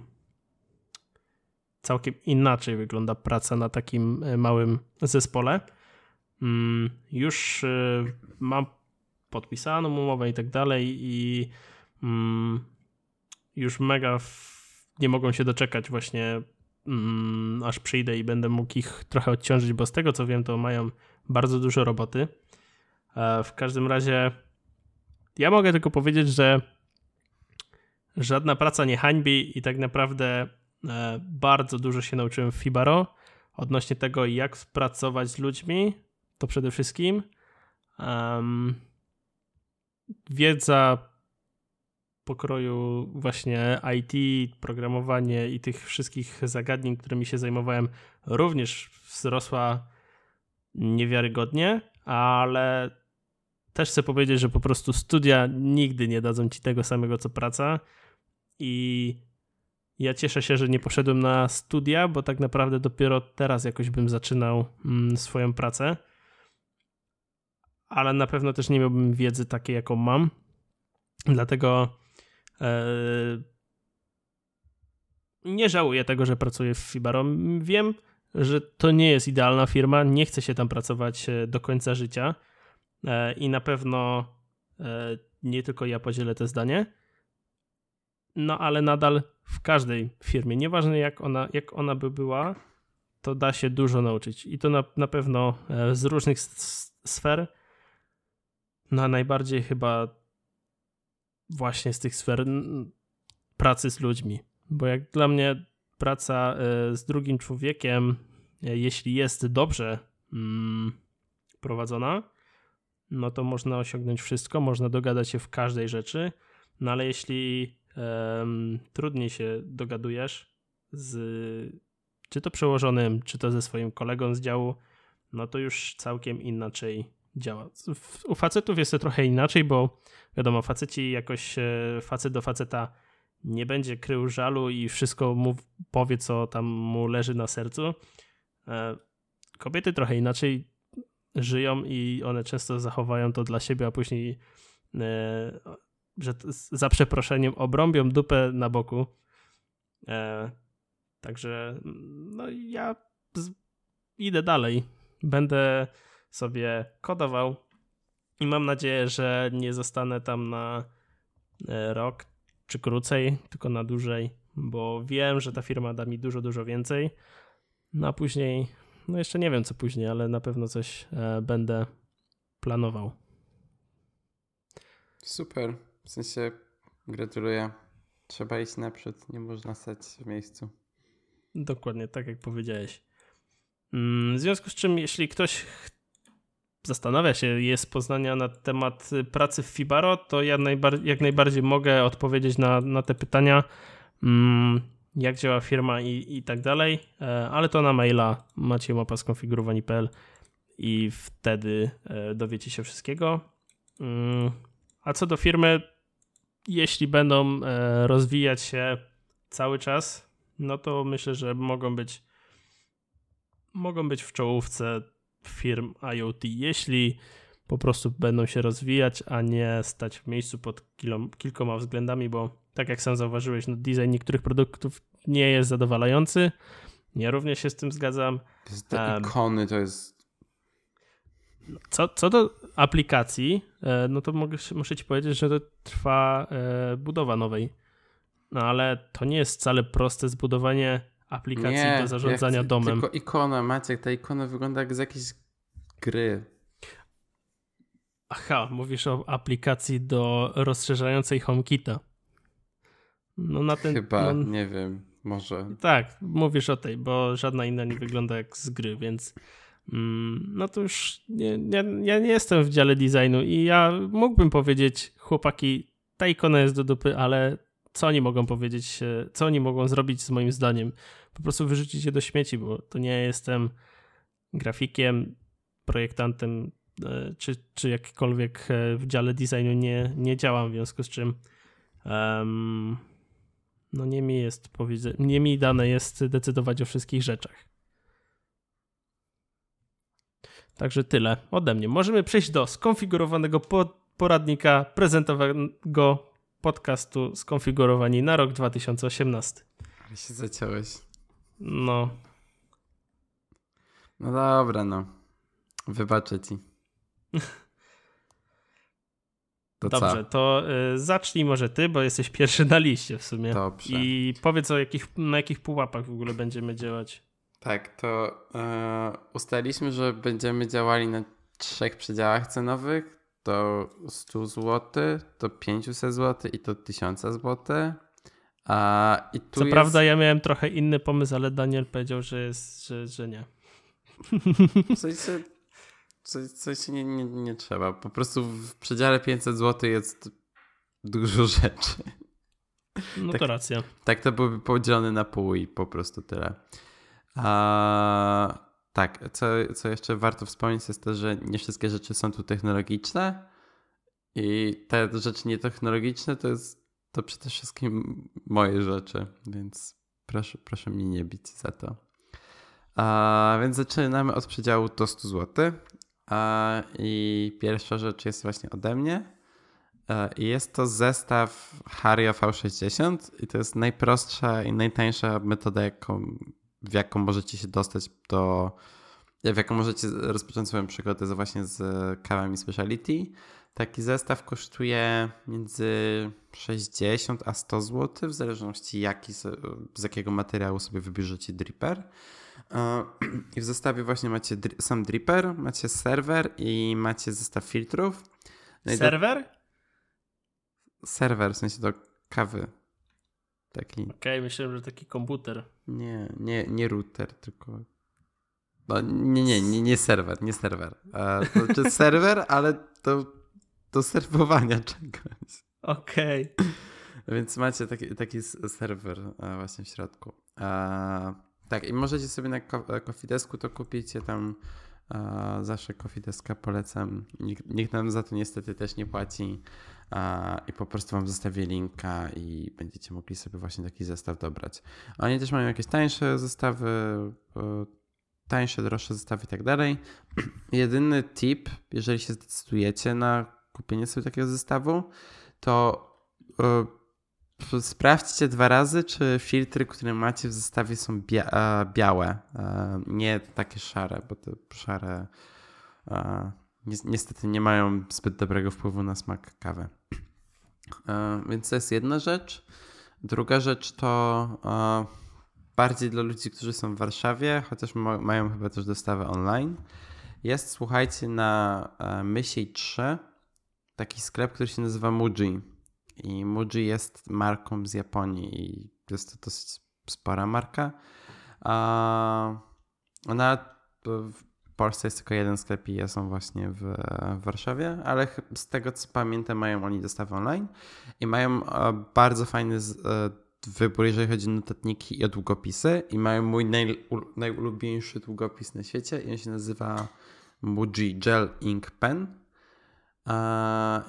Speaker 1: całkiem inaczej wygląda praca na takim e, małym zespole. Mm, już e, mam podpisaną umowę i tak dalej i mm, już mega nie mogą się doczekać właśnie mm, aż przyjdę i będę mógł ich trochę odciążyć, bo z tego co wiem to mają bardzo dużo roboty. E, w każdym razie ja mogę tylko powiedzieć, że żadna praca nie hańbi i tak naprawdę e, bardzo dużo się nauczyłem w Fibaro odnośnie tego, jak pracować z ludźmi, to przede wszystkim. Um, wiedza pokroju właśnie IT, programowanie i tych wszystkich zagadnień, którymi się zajmowałem, również wzrosła niewiarygodnie, ale też chcę powiedzieć, że po prostu studia nigdy nie dadzą ci tego samego co praca i ja cieszę się, że nie poszedłem na studia, bo tak naprawdę dopiero teraz jakoś bym zaczynał mm, swoją pracę. Ale na pewno też nie miałbym wiedzy takiej, jaką mam. Dlatego nie żałuję tego, że pracuję w Fibaro. Wiem, że to nie jest idealna firma, nie chcę się tam pracować e, do końca życia e, i na pewno nie tylko ja podzielę to zdanie. No ale nadal w każdej firmie, nieważne jak ona, jak ona by była, to da się dużo nauczyć. I to na, na pewno e, z różnych sfer. No najbardziej chyba właśnie z tych sfer pracy z ludźmi. Bo jak dla mnie praca e, z drugim człowiekiem, e, jeśli jest dobrze mm, prowadzona, no to można osiągnąć wszystko, można dogadać się w każdej rzeczy. No ale jeśli um, trudniej się dogadujesz z czy to przełożonym, czy to ze swoim kolegą z działu, no to już całkiem inaczej działa. U facetów jest to trochę inaczej, bo wiadomo, faceci jakoś e, facet do faceta nie będzie krył żalu i wszystko mu powie, co tam mu leży na sercu. E, kobiety trochę inaczej żyją i one często zachowają to dla siebie, a później e, że za przeproszeniem obrąbią dupę na boku. Także no ja idę dalej. Będę sobie kodował i mam nadzieję, że nie zostanę tam na e, rok czy krócej, tylko na dłużej, bo wiem, że ta firma da mi dużo, dużo więcej. No a później, no jeszcze nie wiem co później, ale na pewno coś e, będę planował.
Speaker 2: Super. W sensie gratuluję. Trzeba iść naprzód, nie można stać w miejscu.
Speaker 1: Dokładnie, tak jak powiedziałeś. Mm, w związku z czym, jeśli ktoś zastanawia się, jest poznania na temat pracy w Fibaro, to ja najbar jak najbardziej mogę odpowiedzieć na, na te pytania, mm, jak działa firma i, i tak dalej, e, ale to na maila macie mapa skonfigurowani.pl i wtedy e, dowiecie się wszystkiego. Mm, a co do firmy, jeśli będą e, rozwijać się cały czas, no to myślę, że mogą być mogą być w czołówce firm IoT, jeśli po prostu będą się rozwijać, a nie stać w miejscu pod kilkoma względami, bo tak jak sam zauważyłeś, no design niektórych produktów nie jest zadowalający. Ja również się z tym zgadzam.
Speaker 2: Te ikony to jest
Speaker 1: co, co do aplikacji, e, no to mogę, muszę ci powiedzieć, że to trwa e, budowa nowej. No ale to nie jest wcale proste zbudowanie aplikacji nie, do zarządzania ja domem.
Speaker 2: Tylko ikona, Maciek, ta ikona wygląda jak z jakiejś gry.
Speaker 1: Aha, mówisz o aplikacji do rozszerzającej HomeKita.
Speaker 2: No na ten, Chyba, no, nie wiem, może.
Speaker 1: Tak, mówisz o tej, bo żadna inna nie wygląda jak z gry, więc Mm, no to już nie, nie, ja nie jestem w dziale designu i ja mógłbym powiedzieć, chłopaki, ta ikona jest do dupy, ale co oni mogą powiedzieć, e, co oni mogą zrobić z moim zdaniem? Po prostu wyrzucić je do śmieci, bo to nie jestem grafikiem, projektantem, e, czy, czy jakkolwiek e, w dziale designu nie, nie działam, w związku z czym um, no nie mi jest nie mi dane jest decydować o wszystkich rzeczach. Także tyle ode mnie. Możemy przejść do skonfigurowanego poradnika prezentowanego podcastu skonfigurowani na rok 2018.
Speaker 2: Ale się zaciąłeś.
Speaker 1: No.
Speaker 2: No dobra, no. Wybaczę ci.
Speaker 1: To Dobrze, co? to y, zacznij może ty, bo jesteś pierwszy na liście w sumie.
Speaker 2: Dobrze.
Speaker 1: I powiedz o jakich, na jakich pułapach w ogóle będziemy działać.
Speaker 2: Tak, to e, ustaliliśmy, że będziemy działali na trzech przedziałach cenowych. To 100 zł, to 500 zł i to 1000 zł. A, i tu
Speaker 1: Co
Speaker 2: jest...
Speaker 1: prawda ja miałem trochę inny pomysł, ale Daniel powiedział, że, jest, że, że nie.
Speaker 2: W sensie, w sensie nie, nie, nie trzeba. Po prostu w przedziale 500 zł jest dużo rzeczy.
Speaker 1: No
Speaker 2: tak,
Speaker 1: to racja.
Speaker 2: Tak to byłby podzielony na pół i po prostu tyle. A, tak, co, co jeszcze warto wspomnieć jest to, że nie wszystkie rzeczy są tu technologiczne i te rzeczy nietechnologiczne to jest to przede wszystkim moje rzeczy, więc proszę, proszę mnie nie bić za to. A, więc zaczynamy od przedziału do 100 zł. A, I pierwsza rzecz jest właśnie ode mnie. I jest to zestaw Hario V60 i to jest najprostsza i najtańsza metoda, jaką, w jaką możecie się dostać do w jaką możecie rozpocząć swoją przygodę z, właśnie z kawami speciality. Taki zestaw kosztuje między 60 a 100 zł, w zależności jaki, z jakiego materiału sobie wybierzecie dripper. <clears throat> I w zestawie właśnie macie sam dripper, macie serwer i macie zestaw filtrów.
Speaker 1: No serwer?
Speaker 2: Do... Serwer, w sensie do kawy. Taki.
Speaker 1: Okej, okay, myślałem, że taki komputer.
Speaker 2: Nie, nie, nie router, tylko. No, nie, nie, nie, nie serwer, nie serwer. E, to znaczy <laughs> serwer, ale to do serwowania <laughs> czegoś.
Speaker 1: Okej. Okay.
Speaker 2: Więc macie taki, taki serwer e, właśnie w środku. E, tak, i możecie sobie na Kofidesku to kupić. tam e, zawsze Kofideska polecam. Nikt, nikt, nam za to niestety też nie płaci. E, I po prostu wam zostawię linka i będziecie mogli sobie właśnie taki zestaw dobrać. Oni też mają jakieś tańsze zestawy, e, tańsze, droższe zestawy i tak dalej. <clears throat> Jedyny tip, jeżeli się zdecydujecie na kupienie sobie takiego zestawu, to yy, sprawdźcie dwa razy, czy filtry, które macie w zestawie są bia e, białe, e, nie takie szare, bo te szare e, niestety nie mają zbyt dobrego wpływu na smak kawy. Więc to jest jedna rzecz. Druga rzecz to bardziej dla ludzi, którzy są w Warszawie, chociaż mają chyba też dostawę online. Jest, słuchajcie, na Mysiej 3 taki sklep, który się nazywa Muji. I Muji jest marką z Japonii i jest to dosyć spora marka. Ona Polsce jest tylko jeden sklep i są właśnie w, Warszawie, ale z tego co pamiętam mają oni dostawę online i mają bardzo fajny e, wybór, jeżeli chodzi o notatniki i długopisy i mają mój naj, najulubieńszy długopis na świecie i on się nazywa Muji Gel Ink Pen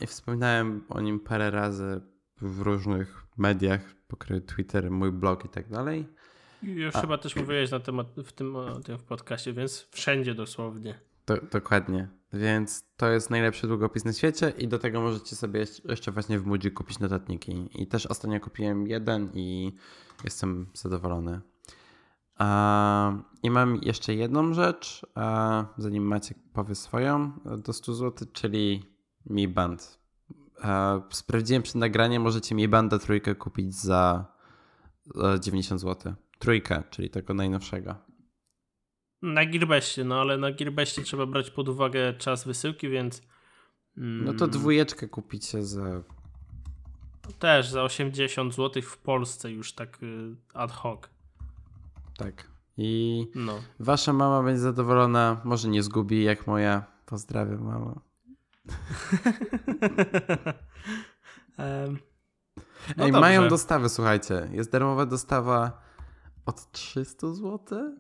Speaker 2: i wspominałem o nim parę razy w różnych mediach, pokryły Twitter, mój blog i tak dalej.
Speaker 1: Już A. chyba też mówiłeś na temat w tym, tym w podcaście, więc wszędzie dosłownie.
Speaker 2: Do, dokładnie. Więc to jest najlepszy długopis na świecie i do tego możecie sobie jeszcze właśnie w Moodzi kupić notatniki. I też ostatnio kupiłem jeden i jestem zadowolony. I mam jeszcze jedną rzecz, zanim Maciek powie swoją, do 100 zł, czyli mi Band. Sprawdziłem przed nagraniem, możecie Mi Banda trójkę kupić za 90 zł. Trójkę, czyli tego najnowszego.
Speaker 1: Na Gearbestie, no ale na Gearbestie trzeba brać pod uwagę czas wysyłki, więc...
Speaker 2: Mm, no to dwójeczkę kupicie za...
Speaker 1: Też za 80 zł w Polsce już tak y, ad hoc.
Speaker 2: Tak. I no. wasza mama będzie zadowolona, może nie zgubi jak moja. Pozdrawiam mama <laughs> um, no Ej, mają dostawę, słuchajcie. Jest darmowa dostawa od 300 zł.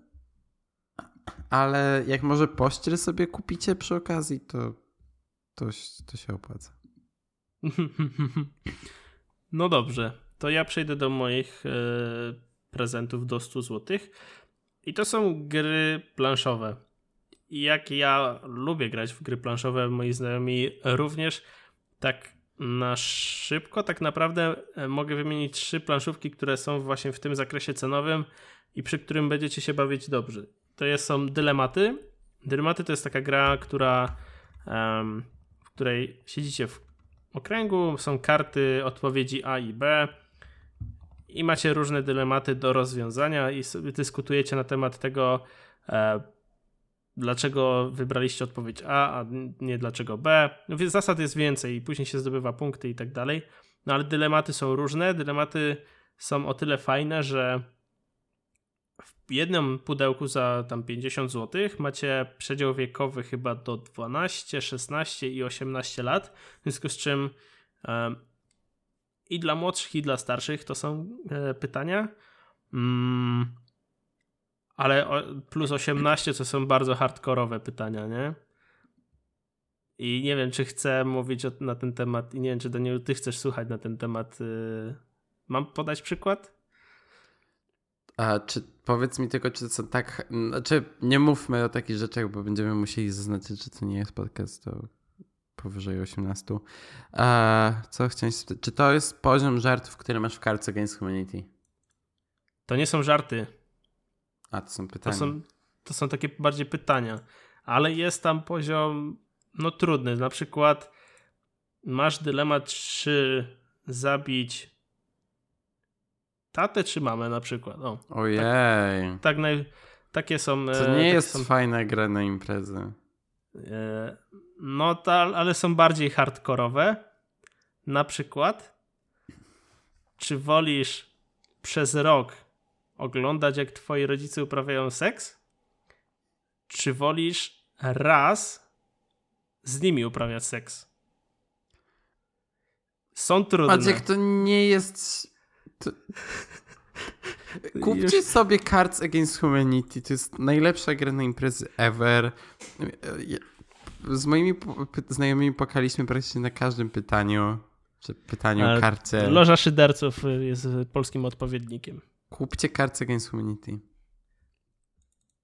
Speaker 2: Ale jak może pościel sobie kupicie przy okazji, to, to, to się opłaca. <laughs>
Speaker 1: No dobrze, to ja przejdę do moich e, prezentów do 100 zł. I to są gry planszowe. I jak ja lubię grać w gry planszowe, moi znajomi również, tak na szybko tak naprawdę e, mogę wymienić trzy planszówki, które są właśnie w tym zakresie cenowym i przy którym będziecie się bawić dobrze. To jest, są Dylematy. Dylematy to jest taka gra, która, um, w której siedzicie w okręgu, są karty odpowiedzi A i B i macie różne dylematy do rozwiązania i dyskutujecie na temat tego, e, dlaczego wybraliście odpowiedź A, a nie dlaczego B. No więc zasad jest więcej i później się zdobywa punkty i tak dalej. No ale dylematy są różne. Dylematy są o tyle fajne, że w jednym pudełku za tam 50 zł macie przedział wiekowy chyba do 12, 16 i 18 lat, w związku z czym i dla młodszych, i dla starszych to są e, pytania. Mm, ale plus 18 to są bardzo hardkorowe pytania, nie? I nie wiem, czy chcę mówić o, na ten temat i nie wiem, czy Daniel, ty chcesz słuchać na ten temat. Y, mam podać przykład?
Speaker 2: A czy powiedz mi tylko, czy to są tak. Znaczy, nie mówmy o takich rzeczach, bo będziemy musieli zaznaczyć, że to nie jest podcast to powyżej 18. A co chciałem? Czy to jest poziom żartów, który masz w Cards Against Humanity?
Speaker 1: To nie są żarty.
Speaker 2: A, to są pytania.
Speaker 1: To są, to są takie bardziej pytania. Ale jest tam poziom no trudny. Na przykład masz dylemat, czy zabić tatę czy mamę na przykład. O,
Speaker 2: Ojej.
Speaker 1: Tak, tak naj, takie są.
Speaker 2: To nie jest są, fajna gra na imprezy.
Speaker 1: E, no, ta, ale są bardziej hardkorowe. Na przykład, czy wolisz przez rok oglądać, jak twoi rodzice uprawiają seks? Czy wolisz raz z nimi uprawiać seks? Są trudne.
Speaker 2: Maciek, to nie jest... To... Kupcie Już... sobie Cards Against Humanity. To jest najlepsza gra na imprezy ever. Z moimi znajomymi płakaliśmy praktycznie na każdym pytaniu. Czy pytaniu karcie.
Speaker 1: Loża Szyderców jest polskim odpowiednikiem.
Speaker 2: Kupcie Cards Against Humanity.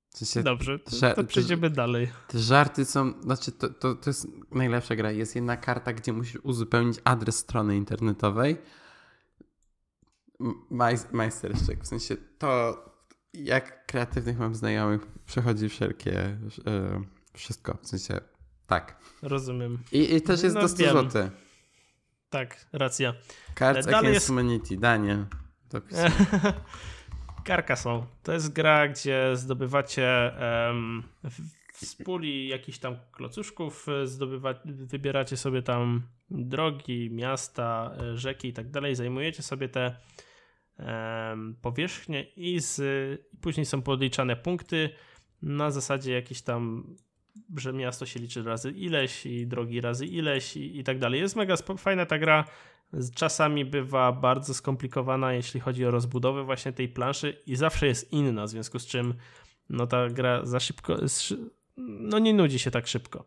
Speaker 1: W sensie, Dobrze, to, to przejdziemy dalej.
Speaker 2: Te żarty są, znaczy to, to, to jest najlepsza gra. Jest jedna karta, gdzie musisz uzupełnić adres strony internetowej. Majsterszczyk, w sensie to jak kreatywnych mam znajomych przechodzi wszelkie e, wszystko, w sensie tak.
Speaker 1: Rozumiem.
Speaker 2: I, i też jest no, do 100 zł.
Speaker 1: Tak, racja.
Speaker 2: Cards Against jest... Humanity, Daniel. <laughs>
Speaker 1: Carcassonne. To jest gra, gdzie zdobywacie um, z puli jakichś tam klocuszków, zdobywa, wybieracie sobie tam drogi, miasta, rzeki i tak dalej, zajmujecie sobie te um, powierzchnie i, z, później są podliczane punkty na zasadzie jakiś tam że miasto się liczy razy ileś i drogi razy ileś i, i tak dalej. Jest mega fajna ta gra czasami bywa bardzo skomplikowana, jeśli chodzi o rozbudowę właśnie tej planszy i zawsze jest inna, w związku z czym no ta gra za szybko, no nie nudzi się tak szybko.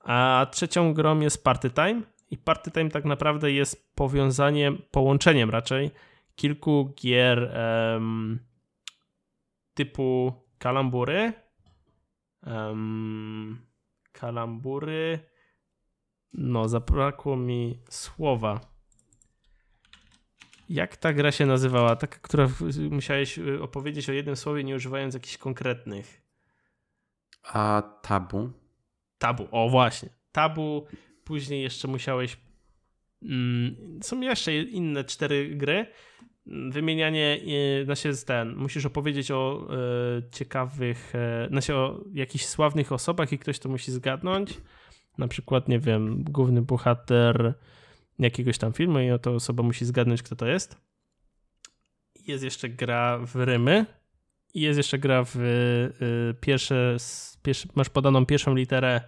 Speaker 1: A trzecią grą jest Party Time i Party Time tak naprawdę jest powiązaniem, połączeniem raczej kilku gier um, typu kalambury, um, kalambury, no, zabrakło mi słowa. Jak ta gra się nazywała? Taka, która musiałeś y, opowiedzieć o jednym słowie, nie używając jakichś konkretnych.
Speaker 2: A tabu?
Speaker 1: Tabu, o właśnie. Tabu. Później jeszcze musiałeś. Mm, są jeszcze inne cztery gry. Wymienianie, y, znaczy ten, musisz opowiedzieć o y, ciekawych, y, znaczy o jakichś sławnych osobach i ktoś to musi zgadnąć na przykład, nie wiem, główny bohater jakiegoś tam filmu i to osoba musi zgadnąć, kto to jest. Jest jeszcze gra w rymy i jest jeszcze gra w y, pierwsze, pierwsze, masz podaną pierwszą literę,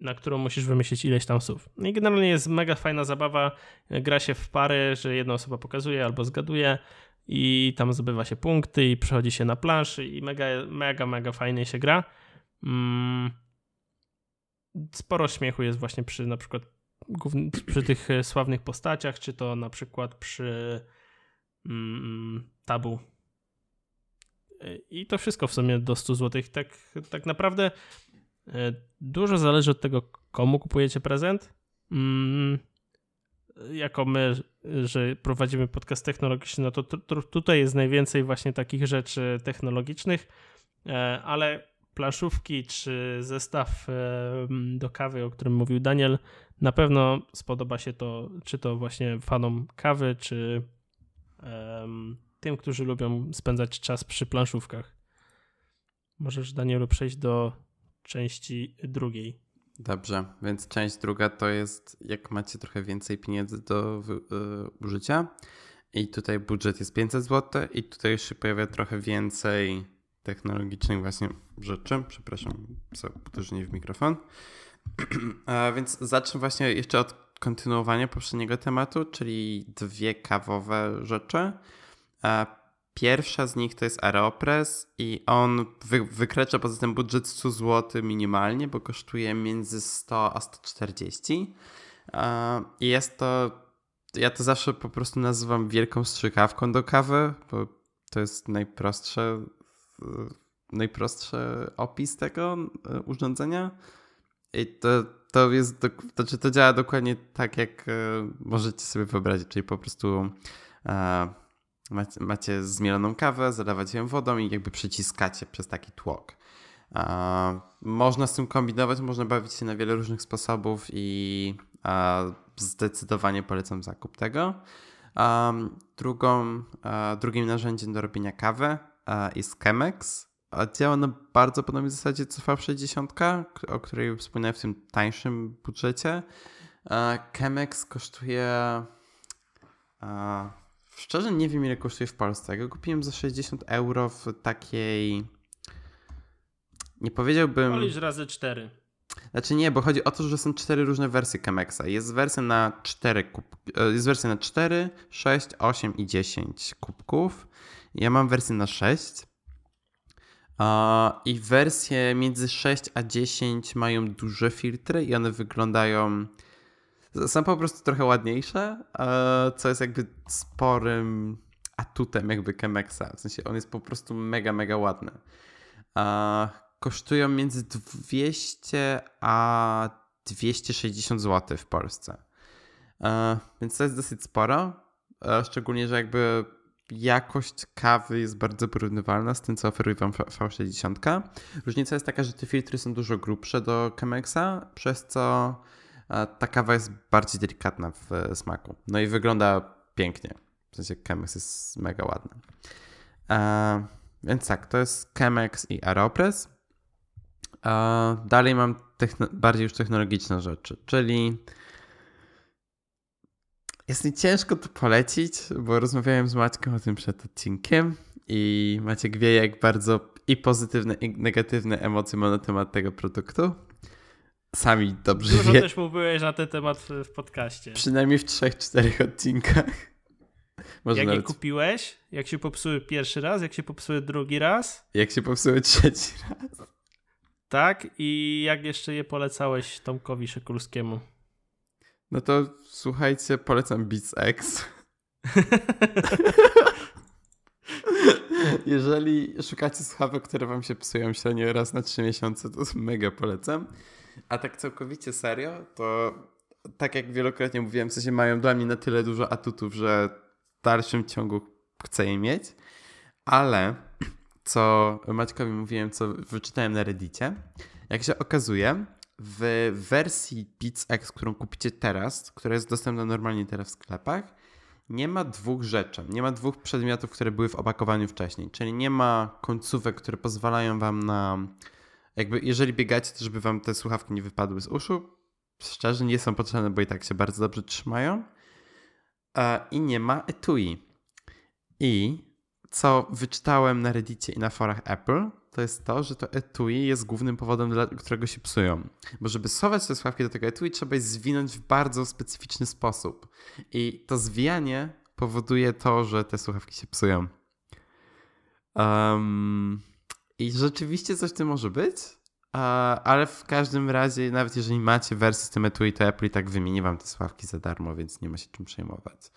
Speaker 1: na którą musisz wymyślić ileś tam słów. No I generalnie jest mega fajna zabawa. Gra się w pary, że jedna osoba pokazuje albo zgaduje i tam zdobywa się punkty i przechodzi się na planszy i mega, mega, mega fajnie się gra. Mm sporo śmiechu jest właśnie przy na przykład przy tych e, sławnych postaciach, czy to na przykład przy mm, tabu. E, I to wszystko w sumie do 100 zł. Tak, tak naprawdę e, dużo zależy od tego, komu kupujecie prezent. Mm, jako my, że prowadzimy podcast technologiczny, no to, tutaj jest najwięcej właśnie takich rzeczy technologicznych, ale planszówki czy zestaw do kawy, o którym mówił Daniel, Na pewno spodoba się to, czy to właśnie fanom kawy, czy um, tym, którzy lubią spędzać czas przy planszówkach. Możesz, Danielu, przejść do części drugiej.
Speaker 2: Dobrze, więc część druga to jest, jak macie trochę więcej pieniędzy do yy, użycia. I tutaj budżet jest 500 zł, i tutaj się pojawia trochę więcej technologicznych właśnie rzeczy. Przepraszam, co uderzenie w mikrofon. <clears throat> A więc zacznę właśnie jeszcze od kontynuowania poprzedniego tematu, czyli dwie kawowe rzeczy. Pierwsza z nich to jest Aeropress i on wy, wykracza poza ten budżet 100 zł minimalnie, bo kosztuje między 100 a 140. I jest to, ja to zawsze po prostu nazywam wielką strzykawką do kawy, bo to jest najprostsze, najprostszy opis tego e, urządzenia. I to, to jest, to, znaczy to działa dokładnie tak, jak e, możecie sobie wyobrazić, czyli po prostu macie, macie zmieloną kawę, zalewacie ją wodą i jakby przyciskacie przez taki tłok. można z tym kombinować, można bawić się na wiele różnych sposobów i zdecydowanie polecam zakup tego. drugą, drugim narzędziem do robienia kawy jest Chemex. Działa na bardzo podobnej zasadzie co V60, o której wspomniałem w tym tańszym budżecie. Chemex kosztuje Szczerze nie wiem ile kosztuje w Polsce. Ja go kupiłem za 60 euro w takiej... Nie powiedziałbym...
Speaker 1: Policz razy 4.
Speaker 2: Znaczy nie, bo chodzi o to, że są cztery różne wersje Chemexa. Jest wersja na 4 kub... E, jest wersja na 4, 6, 8 i 10 kubków. Ja mam wersję na 6. I wersje między 6 a 10 mają duże filtry i one wyglądają są po prostu trochę ładniejsze, co jest jakby sporym atutem jakby Chemexa. W sensie on jest po prostu mega, mega ładny. Kosztują między 200 a 260 zł w Polsce. Więc to jest dosyć sporo. Szczególnie, że jakby jakość kawy jest bardzo porównywalna z tym, co oferuje wam V60. Różnica jest taka, że te filtry są dużo grubsze do Chemexa, przez co ta kawa jest bardziej delikatna w e, smaku. No i wygląda pięknie. W sensie Chemex jest mega ładny. E, więc tak, to jest Chemex i Aeropress. E, dalej mam bardziej już technologiczne rzeczy, czyli jest mi ciężko to polecić, bo rozmawiałem z Maćkiem o tym przed odcinkiem i Maciek wie, jak bardzo i pozytywne, i negatywne emocje ma na temat tego produktu sami dobrze
Speaker 1: Dużo wie. też mówiłeś na ten temat w, podcaście.
Speaker 2: Przynajmniej w trzech, czterech odcinkach. <laughs>
Speaker 1: Może jak nawet... je kupiłeś? Jak się popsuły pierwszy raz? Jak się popsuły drugi raz?
Speaker 2: Jak się popsuły trzeci raz?
Speaker 1: Tak? I jak jeszcze je polecałeś Tomkowi Szykulskiemu?
Speaker 2: No to słuchajcie, polecam Beats X. <laughs> Jeżeli szukacie słuchawek, które wam się psują średnio raz na trzy miesiące, to mega polecam. A tak całkowicie serio, to tak jak wielokrotnie mówiłem, w sensie mają dla mnie na tyle dużo atutów, że w dalszym ciągu chcę je mieć, ale co Maćkowi mówiłem, co wyczytałem na reddicie, jak się okazuje, w wersji Beats X, którą kupicie teraz, która jest dostępna normalnie teraz w sklepach, nie ma dwóch rzeczy, nie ma dwóch przedmiotów, które były w opakowaniu wcześniej, czyli nie ma końcówek, które pozwalają wam na jakby jeżeli biegacie, to żeby wam te słuchawki nie wypadły z uszu, szczerze nie są potrzebne, bo i tak się bardzo dobrze trzymają. I nie ma etui. I co wyczytałem na Reddicie i na forach Apple, to jest to, że to etui jest głównym powodem, dla którego się psują. Bo żeby schować te słuchawki do tego etui, trzeba je zwinąć w bardzo specyficzny sposób. I to zwijanie powoduje to, że te słuchawki się psują. Um, i rzeczywiście coś w tym może być, ale w każdym razie, nawet jeżeli macie wersję z tym etui, to Apple i tak wymieni wam te słuchawki za darmo, więc nie ma się czym przejmować.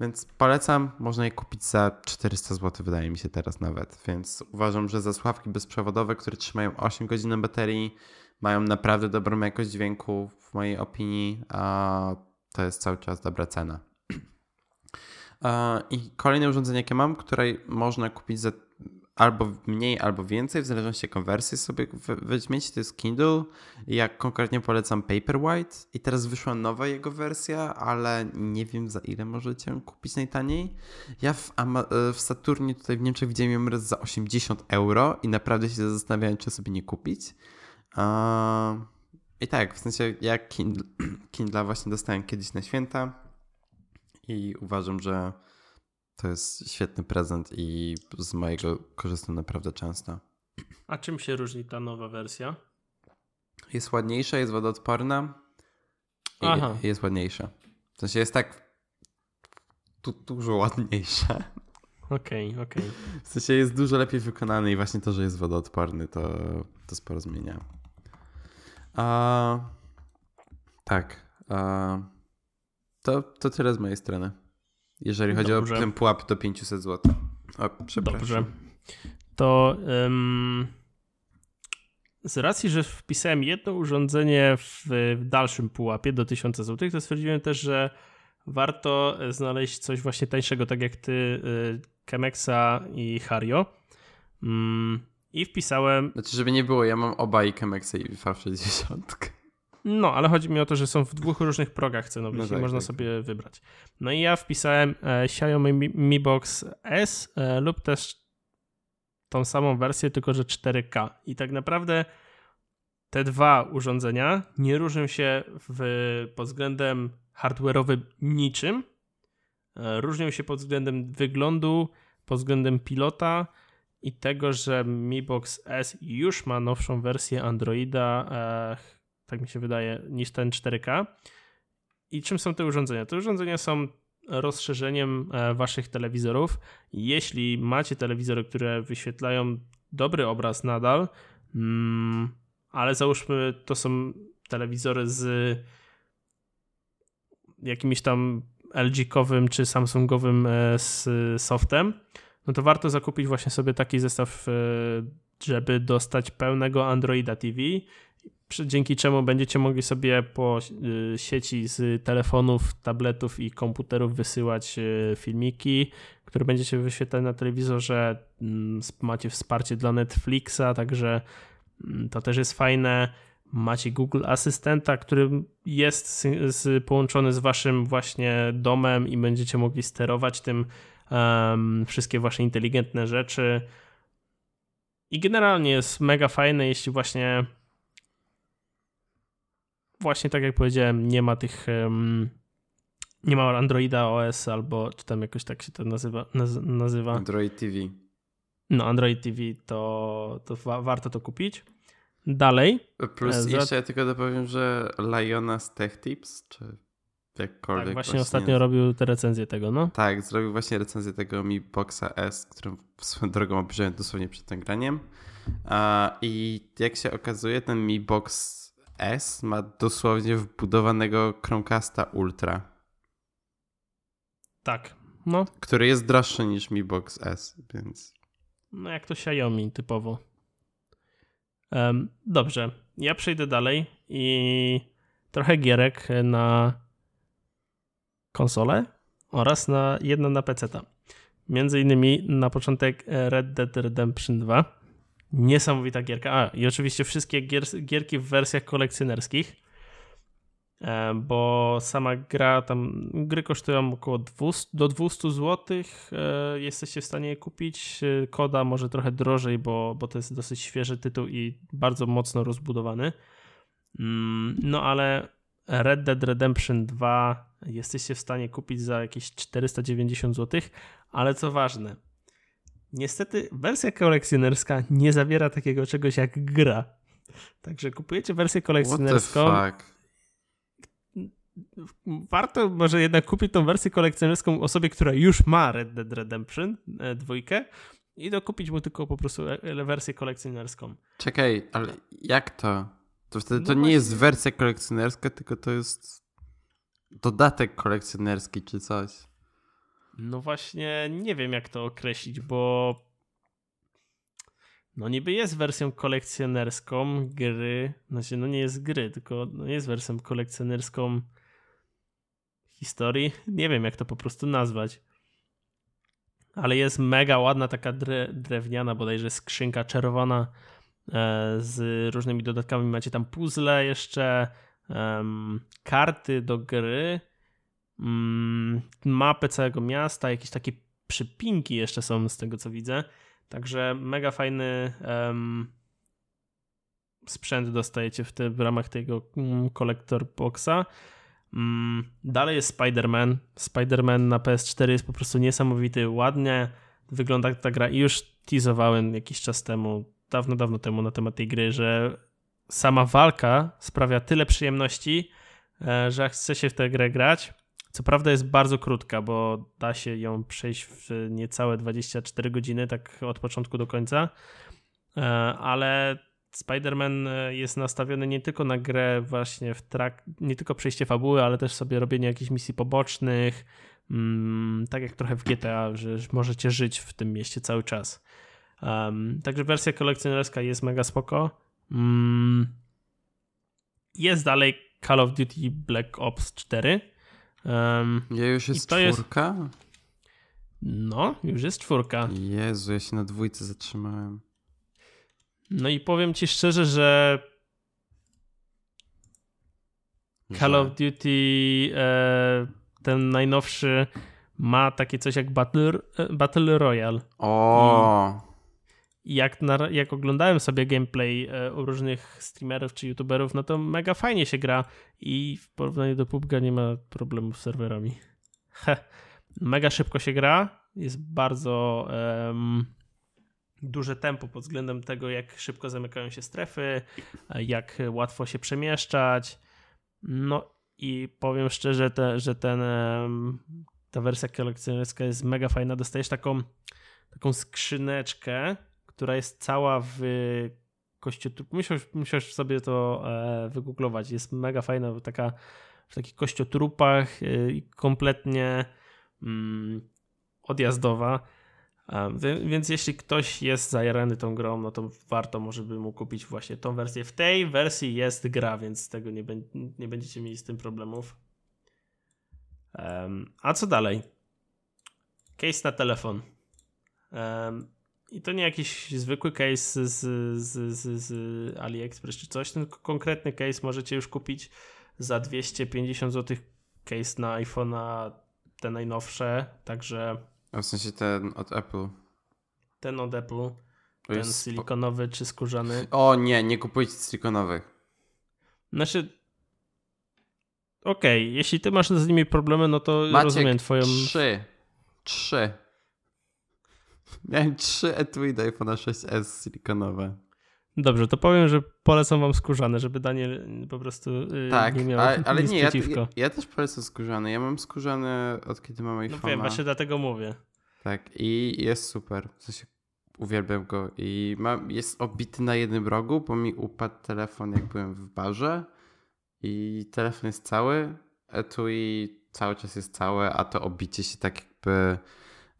Speaker 2: Więc polecam, można je kupić za 400 zł, wydaje mi się teraz nawet. Więc uważam, że za słuchawki bezprzewodowe, które trzymają 8 godzin baterii, mają naprawdę dobrą jakość dźwięku, w mojej opinii, a to jest cały czas dobra cena. <clears throat> I kolejne urządzenie, jakie mam, które można kupić za albo mniej, albo więcej, w zależności jaką wersję sobie weźmiecie. To jest Kindle. Ja konkretnie polecam Paperwhite i teraz wyszła nowa jego wersja, ale nie wiem za ile możecie ją kupić najtaniej. Ja w, Ama w Saturnie tutaj w Niemczech widziałem ją za 80 euro i naprawdę się zastanawiałem, czy sobie nie kupić. I tak, w sensie ja Kindle, <clears throat> Kindle właśnie dostałem kiedyś na święta i uważam, że to jest świetny prezent i z mojego korzystam naprawdę często.
Speaker 1: A czym się różni ta nowa wersja?
Speaker 2: Jest ładniejsza, jest wodoodporna i Aha. jest ładniejsza. W sensie jest tak tu, dużo ładniejsza.
Speaker 1: Okej, okay, okej.
Speaker 2: Okay. W sensie jest dużo lepiej wykonany i właśnie to, że jest wodoodporny, to, to sporo zmienia. A, tak. A, to, to tyle z mojej strony. Jeżeli chodzi Dobrze. o ten pułap do 500 zł. O, przepraszam. Dobrze.
Speaker 1: To um, z racji, że wpisałem jedno urządzenie w, w dalszym pułapie do 1000 zł, to stwierdziłem też, że warto znaleźć coś właśnie tańszego, tak jak ty, y, Chemexa i Hario. Mm, I wpisałem.
Speaker 2: Znaczy, żeby nie było, ja mam oba i Chemexa i V60.
Speaker 1: No, ale chodzi mi o to, że są w dwóch różnych progach cenowych no tak, można tak. sobie wybrać. No i ja wpisałem e, Xiaomi Mi Box S e, lub też tą samą wersję, tylko że 4K. I tak naprawdę te dwa urządzenia nie różnią się w, pod względem hardware'owym niczym. E, różnią się pod względem wyglądu, pod względem pilota i tego, że Mi Box S już ma nowszą wersję Androida tak mi się wydaje, niż ten 4K. I czym są te urządzenia? Te urządzenia są rozszerzeniem e, waszych telewizorów. Jeśli macie telewizory, które wyświetlają dobry obraz nadal, mm, ale załóżmy to są telewizory z jakimś tam LG-kowym czy Samsungowym e, z softem, no to warto zakupić właśnie sobie taki zestaw, e, żeby dostać pełnego Androida TV dzięki czemu będziecie mogli sobie po y, sieci z telefonów, tabletów i komputerów wysyłać y, filmiki, które będziecie wyświetlać na telewizorze. Mm, macie wsparcie dla Netflixa, także mm, to też jest fajne. Macie Google Asystenta, który jest połączony z waszym właśnie domem i będziecie mogli sterować tym um, wszystkie wasze inteligentne rzeczy. I generalnie jest mega fajne, jeśli właśnie właśnie tak jak powiedziałem, nie ma tych. Um, nie ma Androida OS albo czy tam jakoś tak się to nazywa. Naz nazywa.
Speaker 2: Android TV.
Speaker 1: No, Android TV to, to wa warto to kupić. Dalej.
Speaker 2: Plus e, jeszcze ja tylko dopowiem, że Liona z Tech Tips, czy jakkolwiek.
Speaker 1: Tak, właśnie, właśnie ostatnio robił te recenzje tego, no.
Speaker 2: Tak, zrobił właśnie recenzję tego Mi Boxa S, którą swoją drogą obejrzałem dosłownie przed nagraniem. I jak się okazuje, ten Mi Box S ma dosłownie wbudowanego Chromecasta Ultra.
Speaker 1: Tak, no.
Speaker 2: Który jest droższy niż Mi Box S, więc...
Speaker 1: No jak to Xiaomi typowo. Um, dobrze, ja przejdę dalej i trochę gierek na konsolę oraz na jedno na PC. -ta. Między innymi na początek Red Dead Redemption 2. Niesamowita gierka. A, i oczywiście wszystkie gier, gierki w wersjach kolekcjonerskich, e, bo sama gra, tam gry kosztują około 200, do 200 zł. E, jesteście w stanie je kupić. E, koda może trochę drożej, bo, bo to jest dosyć świeży tytuł i bardzo mocno rozbudowany. Mm, no ale Red Dead Redemption 2 jesteście w stanie kupić za jakieś 490 zł, ale co ważne, Niestety wersja kolekcjonerska nie zawiera takiego czegoś jak gra. Także kupujecie wersję kolekcjonerską. Warto może jednak kupić tą wersję kolekcjonerską osobie, która już ma Red Dead Redemption e, dwójkę i dokupić mu tylko po prostu e, wersję kolekcjonerską.
Speaker 2: Czekaj, ale jak to? To wtedy no to nie jest wersja kolekcjonerska, tylko to jest dodatek kolekcjonerski czy coś.
Speaker 1: No właśnie, nie wiem jak to określić, bo no niby jest wersją kolekcjonerską gry, znaczy no nie jest gry, tylko no jest wersją kolekcjonerską historii. Nie wiem jak to po prostu nazwać. ale jest mega ładna taka dre, drewniana bodajże skrzynka czerwona e, z różnymi dodatkami. Macie tam puzzle jeszcze, um, karty do gry, mapę całego miasta, jakieś takie przypinki jeszcze są z tego co widzę. Także mega fajny um, sprzęt dostajecie w, te, w ramach tego kolektor boxa. Um, dalej jest Spider-Man. Spider-Man na PS4 jest po prostu niesamowity, ładnie wygląda ta gra i już teasowałem jakiś czas temu, dawno, dawno temu na temat tej gry, że sama walka sprawia tyle przyjemności, e, że chce się w tę grę grać. Co prawda jest bardzo krótka, bo da się ją przejść w niecałe 24 godziny, tak od początku do końca, e, ale Spider-Man e, jest nastawiony nie tylko na grę właśnie w trak, nie tylko przejście fabuły, ale też sobie robienie jakichś misji pobocznych, mm, tak jak trochę w GTA, że możecie żyć w tym mieście cały czas. Także wersja kolekcjonerska jest mega spoko. Um, jest dalej Call of Duty Black Ops 4.
Speaker 2: Um, ja już jest czwórka? Jest...
Speaker 1: No, już jest czwórka.
Speaker 2: Jezu, ja się na dwójce zatrzymałem.
Speaker 1: No i powiem ci szczerze, że Call of Duty e, ten najnowszy ma takie coś jak Battle, e, Battle Royale.
Speaker 2: O.
Speaker 1: Jak, na, jak oglądałem sobie gameplay e, u różnych streamerów czy youtuberów, no to mega fajnie się gra i w porównaniu do PUBG nie ma problemów z serwerami. <laughs> Heh. Mega szybko się gra, jest bardzo um, duże tempo pod względem tego, jak szybko zamykają się strefy, jak łatwo się przemieszczać. No i powiem szczerze, te, że ten, ta wersja kolekcjonerska jest mega fajna. Dostajesz taką, taką skrzyneczkę, która jest cała w kościotrup. Musisz, musisz sobie to e, wygooglować. Jest mega fajna, taka w takich kościotrupach e, i kompletnie mm, odjazdowa. Więc jeśli ktoś jest zajarany tą grą, no to warto może by mu kupić właśnie tą wersję. W tej wersji jest gra, więc tego nie, nie będziecie mieli z tym problemów. Um, a co dalej? Case na telefon. Um, I to nie jakiś zwykły case z, z, z, z AliExpress czy coś, tylko konkretny case możecie już kupić za 250 zł. Case na iPhone'a, te najnowsze, także
Speaker 2: a w sensie ten od Apple.
Speaker 1: Ten od Apple. ten jest... silikonowy czy skórzany.
Speaker 2: O nie, nie kupujcie silikonowych.
Speaker 1: Znaczy. Okej, okay, jeśli ty masz z nimi problemy, no to
Speaker 2: Maciek,
Speaker 1: rozumiem twoją.
Speaker 2: Trzy. Trzy. Miałem trzy etui do iPhone 6s silikonowe.
Speaker 1: Dobrze, to powiem, że polecam wam skórzane, żeby Daniel po prostu yy, tak, nie miał
Speaker 2: ale, ale nie, ja, ja, ja, też polecam skórzane. Ja mam skórzane od kiedy mam iPhone.
Speaker 1: No wiem, właśnie dlatego mówię.
Speaker 2: Tak, i jest super. W sensie uwielbiam go i mam, jest obity na jednym rogu, bo mi upadł telefon jak byłem w barze i telefon jest cały, etui cały czas jest całe, a to obicie się tak jakby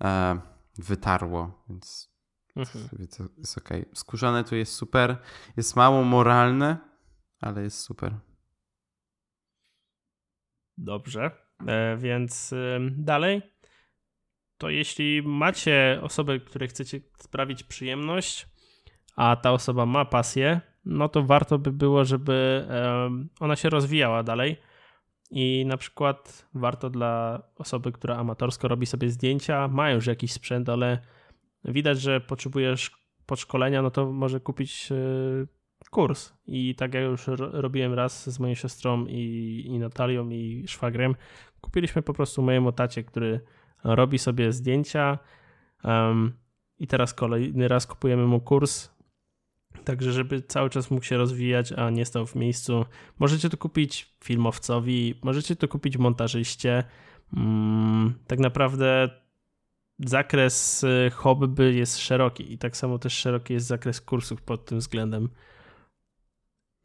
Speaker 2: e, wytarło, więc Mhm. Więc jest ok. Skórzane tu jest super. Jest mało moralne, ale jest super.
Speaker 1: Dobrze. E, więc dalej. To jeśli macie osobę, której chcecie sprawić przyjemność, a ta osoba ma pasję, no to warto by było, żeby ona się rozwijała dalej. I na przykład warto dla osoby, która amatorsko robi sobie zdjęcia, ma już jakiś sprzęt, ale widać, że potrzebujesz podszkolenia, no to może kupić e, kurs. I tak jak już robiłem raz z moją siostrą i, i Natalią i szwagrem, kupiliśmy po prostu mojemu tacie, który robi sobie zdjęcia um, i teraz kolejny raz kupujemy mu kurs, Także, żeby cały czas mógł się rozwijać, a nie stał w miejscu. Możecie to kupić filmowcowi, możecie to kupić montażyście. Mm, tak naprawdę zakres y, hobby jest szeroki i tak samo też szeroki jest zakres kursów pod tym względem.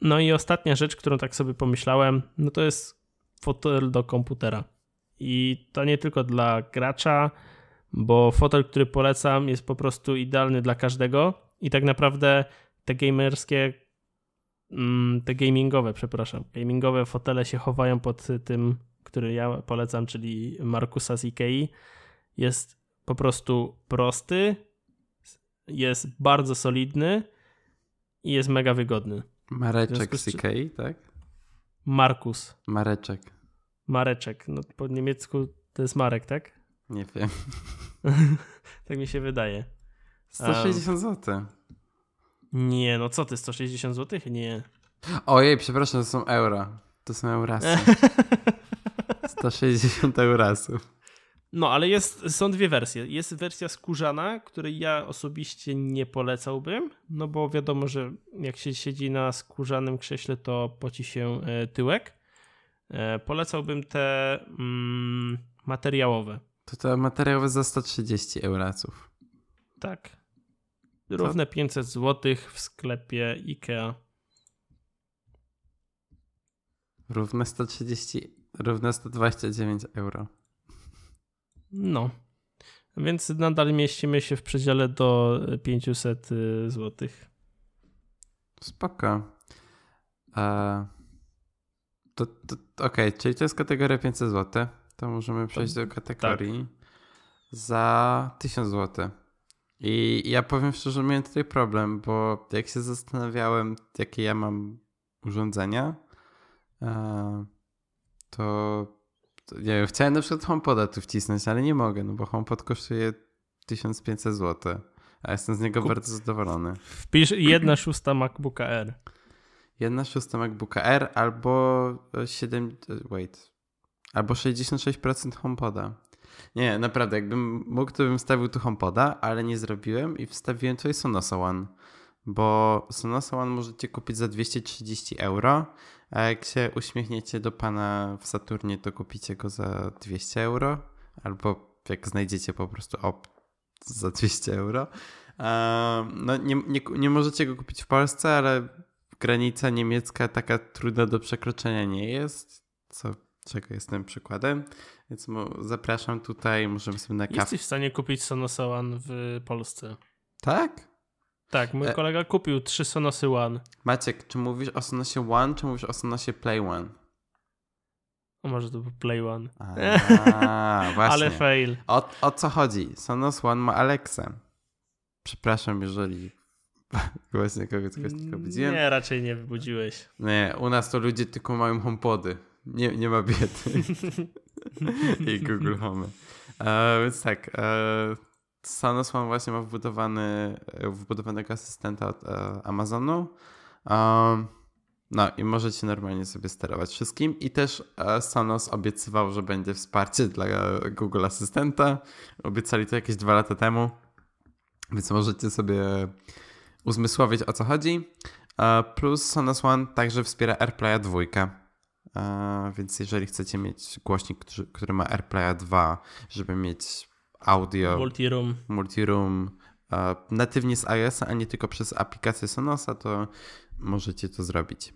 Speaker 1: No i ostatnia rzecz, którą tak sobie pomyślałem, no to jest fotel do komputera. I to nie tylko dla gracza, bo fotel, który polecam, jest po prostu idealny dla każdego. I tak naprawdę te gamerskie, mm, te gamingowe, przepraszam, gamingowe fotele się chowają pod tym, który ja polecam, czyli Markusa z Ikei. Jest po prostu prosty, jest bardzo solidny i jest mega wygodny.
Speaker 2: Mareczek z CK, tak?
Speaker 1: Markus.
Speaker 2: Mareczek.
Speaker 1: Mareczek. No po niemiecku to jest Marek, tak?
Speaker 2: Nie wiem. <laughs>
Speaker 1: tak mi się wydaje.
Speaker 2: 160 um, zł.
Speaker 1: Nie, no co ty, 160 zł? Nie.
Speaker 2: Ojej, przepraszam, to są euro. To są eurasy. <laughs> 160 eurasów.
Speaker 1: No, ale jest, są dwie wersje. Jest wersja skórzana, której ja osobiście nie polecałbym, no bo wiadomo, że jak się siedzi na skórzanym krześle, to poci się e, tyłek. E, polecałbym te mm, materiałowe.
Speaker 2: To te materiałowe za 130 euraców.
Speaker 1: Tak. Równe 500 zł w sklepie IKEA.
Speaker 2: Równe 130, równe 129 euro.
Speaker 1: No. Więc nadal mieścimy się w przedziale do 500 zł.
Speaker 2: Spoko. E, to, to, Okej, okay. czyli to jest kategoria 500 zł. To możemy przejść do kategorii tak. za 1000 zł. I ja powiem szczerze, miałem tutaj problem, bo jak się zastanawiałem, jakie ja mam urządzenia, e, to nie wiem, chciałem na przykład HomePoda tu wcisnąć, ale nie mogę, no bo HomePod kosztuje 1500 zł, a jestem z niego Kup. bardzo zadowolony.
Speaker 1: Wpisz jedna szósta MacBooka R.
Speaker 2: Jedna szósta MacBooka R albo 7, wait, albo 66% HomePoda. Nie, naprawdę, jakbym mógł, to bym wstawił tu HomePoda, ale nie zrobiłem i wstawiłem tutaj Sonosa One, bo Sonosa One możecie kupić za 230 euro, a jak się uśmiechniecie do pana w Saturnie, to kupicie go za 200 euro, albo jak znajdziecie po prostu op za 200 euro. No, nie, nie, nie możecie go kupić w Polsce, ale granica niemiecka taka trudna do przekroczenia nie jest, co, czego jestem przykładem. Więc zapraszam tutaj, możemy sobie na kawę.
Speaker 1: Jesteś w stanie kupić Sonos One w Polsce.
Speaker 2: Tak?
Speaker 1: Tak, mój e... kolega kupił trzy Sonosy One.
Speaker 2: Maciek, czy mówisz o Sonosie One, czy mówisz o Sonosie Play One?
Speaker 1: O, może to był Play One.
Speaker 2: A, <laughs> właśnie.
Speaker 1: Ale fail.
Speaker 2: O, o co chodzi? Sonos One ma Alexę. Przepraszam, jeżeli <laughs> właśnie kogoś, kogoś tylko budziłem.
Speaker 1: Nie, raczej nie wybudziłeś.
Speaker 2: Nie, u nas to ludzie tylko mają homepody. Nie, nie ma biedy. <laughs> <laughs> I Google Home. E, więc tak, e, Sonos One właśnie ma wbudowany, wbudowanego asystenta od e, Amazonu. No i możecie normalnie sobie sterować wszystkim. I też e, Sonos obiecywał, że będzie wsparcie dla Google Asystenta. Obiecali to jakieś dwa lata temu, więc możecie sobie uzmysłowić o co chodzi. E, plus Sonos One także wspiera AirPlaya 2. Więc jeżeli chcecie mieć głośnik, który, ma AirPlaya 2, żeby mieć audio.
Speaker 1: Multiroom.
Speaker 2: Multiroom. Natywnie z iOS, a nie tylko przez aplikację Sonosa, to możecie to zrobić.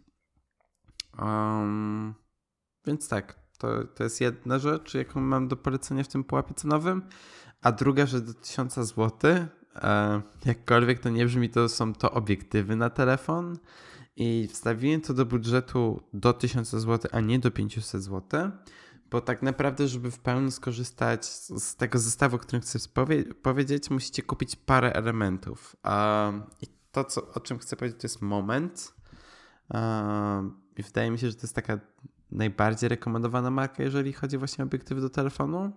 Speaker 2: Um, więc tak, to, to jest jedna rzecz, jaką mam do polecenia w tym pułapie cenowym. A druga rzecz do 1000 zł. E, jakkolwiek to nie brzmi, to są to obiektywy na telefon. I wstawiłem to do budżetu do 1000 zł, a nie do 500 zł bo tak naprawdę, żeby w pełni skorzystać z tego zestawu, o którym chcę powiedzieć, musicie kupić parę elementów. I to, co, o czym chcę powiedzieć, to jest moment. I wydaje mi się, że to jest taka najbardziej rekomendowana marka, jeżeli chodzi właśnie o obiektywy do telefonu.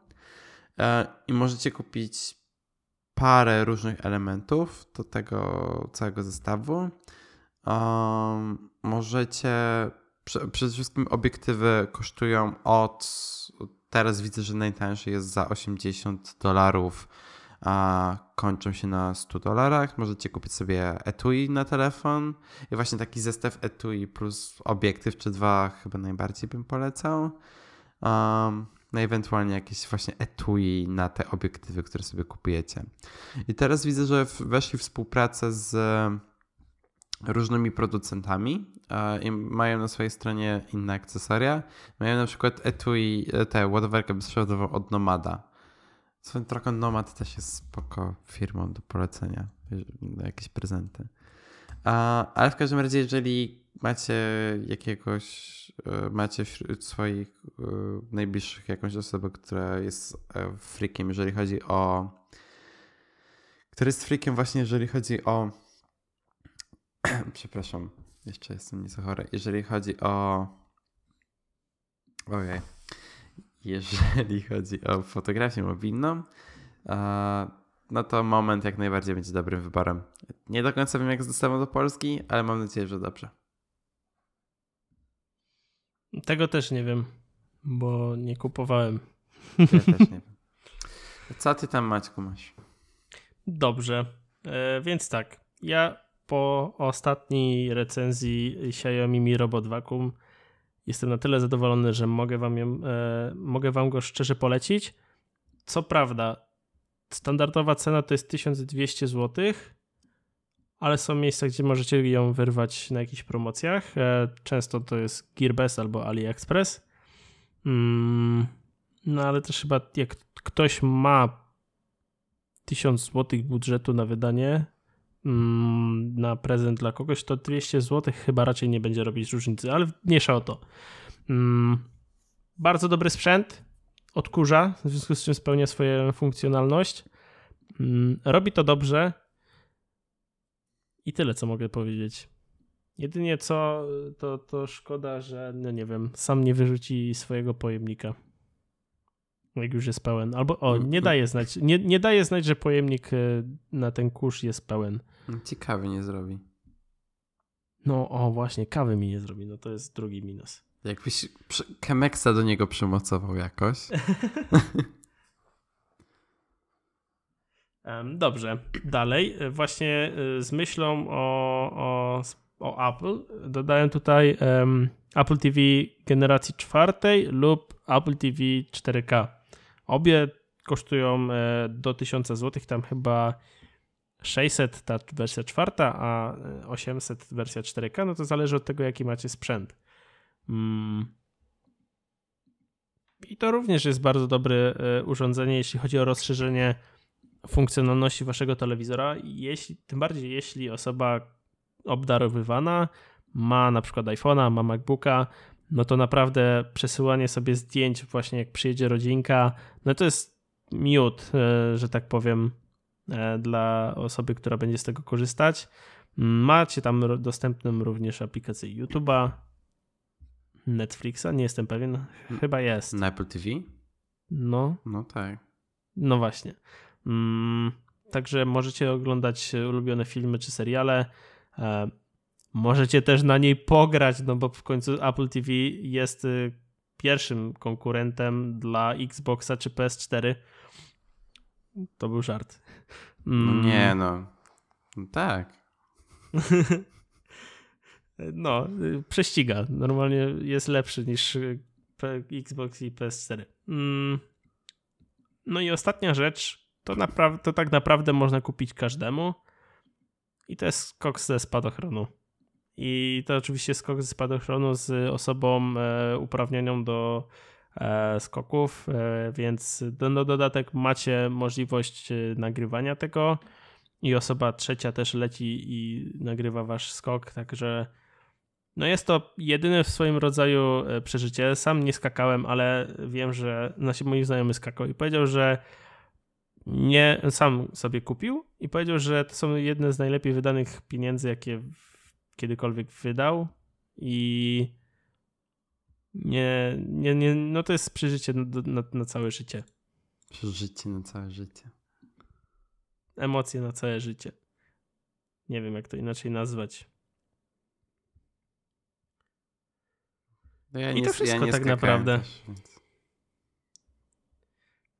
Speaker 2: I możecie kupić parę różnych elementów do tego całego zestawu. Możecie przede wszystkim obiektywy kosztują od. Teraz widzę, że najtańszy jest za 80 dolarów, a kończą się na 100 dolarach. Możecie kupić sobie etui na telefon i właśnie taki zestaw etui plus obiektyw czy dwa chyba najbardziej bym polecał. Um, no ewentualnie jakieś właśnie etui na te obiektywy, które sobie kupujecie. I teraz widzę, że weszli współpracę z różnymi producentami i mają na swojej stronie inne akcesoria. Mają na przykład etui, e, tę ładowarkę bezprzewodową od Nomada. Swoją drogą Nomad też jest spoko firmą do polecenia jakieś prezenty. Ale w każdym razie, jeżeli macie jakiegoś, e, macie wśród swoich e, najbliższych jakąś osobę, która jest freakiem, jeżeli chodzi o który jest freakiem właśnie, jeżeli chodzi o... <clears throat> Przepraszam, jeszcze jestem nieco chory. Jeżeli chodzi o... Ojej. Jeżeli chodzi o fotografię mobilną, no to moment jak najbardziej będzie dobrym wyborem. Nie do końca wiem, jak z dostawą do Polski, ale mam nadzieję, że dobrze.
Speaker 1: Tego też nie wiem, bo nie kupowałem.
Speaker 2: Ja też nie <laughs> wiem. Co ty tam, Maćku, masz?
Speaker 1: Dobrze, e, więc tak. Ja po ostatniej recenzji Xiaomi Mi Robot Vacuum jestem na tyle zadowolony, że mogę wam, ją, e, mogę wam go szczerze polecić. Co prawda, standardowa cena to jest 1200 zł, ale są miejsca, gdzie możecie ją wyrwać na jakichś promocjach. E, często to jest Gearbest albo AliExpress. Mm, no ale też chyba jak ktoś ma 1000 zł budżetu na wydanie na prezent dla kogoś, to 200 zł chyba raczej nie będzie robić różnicy, ale mniejsza o to. Mm, bardzo dobry sprzęt, odkurza, w związku z czym spełnia swoją funkcjonalność. Mm, robi to dobrze i tyle, co mogę powiedzieć. Jedynie co, to, to szkoda, że no nie wiem, sam nie wyrzuci swojego pojemnika. Jak już jest pełen. Albo o, nie daje znać. Nie, nie daje znać, że pojemnik e, na ten kurz jest pełen.
Speaker 2: Ciekawy nie zrobi.
Speaker 1: No, o właśnie, kawy mi nie zrobi. No to jest drugi minus.
Speaker 2: Jakbyś Kemeksa do niego przymocował jakoś. <laughs>
Speaker 1: Dobrze, dalej. E, właśnie e, z myślą o, o, o Apple dodałem tutaj um, Apple TV generacji czwartej lub Apple TV 4K. Obie kosztują e, do 1000 zł, tam chyba 600 ta wersja czwarta, a 800 wersja 4K, no to zależy od tego, jaki macie sprzęt. Mm. I to również jest bardzo dobre urządzenie, jeśli chodzi o rozszerzenie funkcjonalności waszego telewizora, jeśli, tym bardziej jeśli osoba obdarowywana ma na przykład iPhone'a, ma MacBooka, no to naprawdę przesyłanie sobie zdjęć właśnie jak przyjedzie rodzinka, no to jest miód, e, że tak powiem, e, dla osoby, która będzie z tego korzystać. Macie tam dostępną również aplikację YouTube'a, Netflixa, nie jestem pewien, chyba jest.
Speaker 2: Na Apple TV?
Speaker 1: No.
Speaker 2: No tak.
Speaker 1: No właśnie. Mm, także możecie oglądać ulubione filmy czy seriale. Możecie też na niej pograć, no bo w końcu Apple TV jest y, pierwszym konkurentem dla Xboxa czy PS4. To był żart.
Speaker 2: Mm. No nie, no. no tak. <laughs>
Speaker 1: no, y, prześciga. Normalnie jest lepszy niż y, Xbox i PS4. Mm. No i ostatnia rzecz, to, to tak naprawdę można kupić każdemu. I to jest skok ze spadochronu. I to oczywiście skok ze spadochronu z osobą e, uprawnioną do e, skoków, e, więc do, no dodatek macie możliwość nagrywania tego i osoba trzecia też leci i nagrywa wasz skok, także no jest to jedyne w swoim rodzaju przeżycie. Sam nie skakałem, ale wiem, że nasi moi znajomy skakał i powiedział, że nie, sam sobie kupił i powiedział, że to są jedne z najlepiej wydanych pieniędzy, jakie kiedykolwiek wydał i nie, nie, nie no to jest przeżycie na, na, na całe życie.
Speaker 2: Przeżycie na całe życie.
Speaker 1: Emocje na całe życie. Nie wiem, jak to inaczej nazwać.
Speaker 2: No ja I to wszystko ja tak
Speaker 1: naprawdę.
Speaker 2: Też, więc...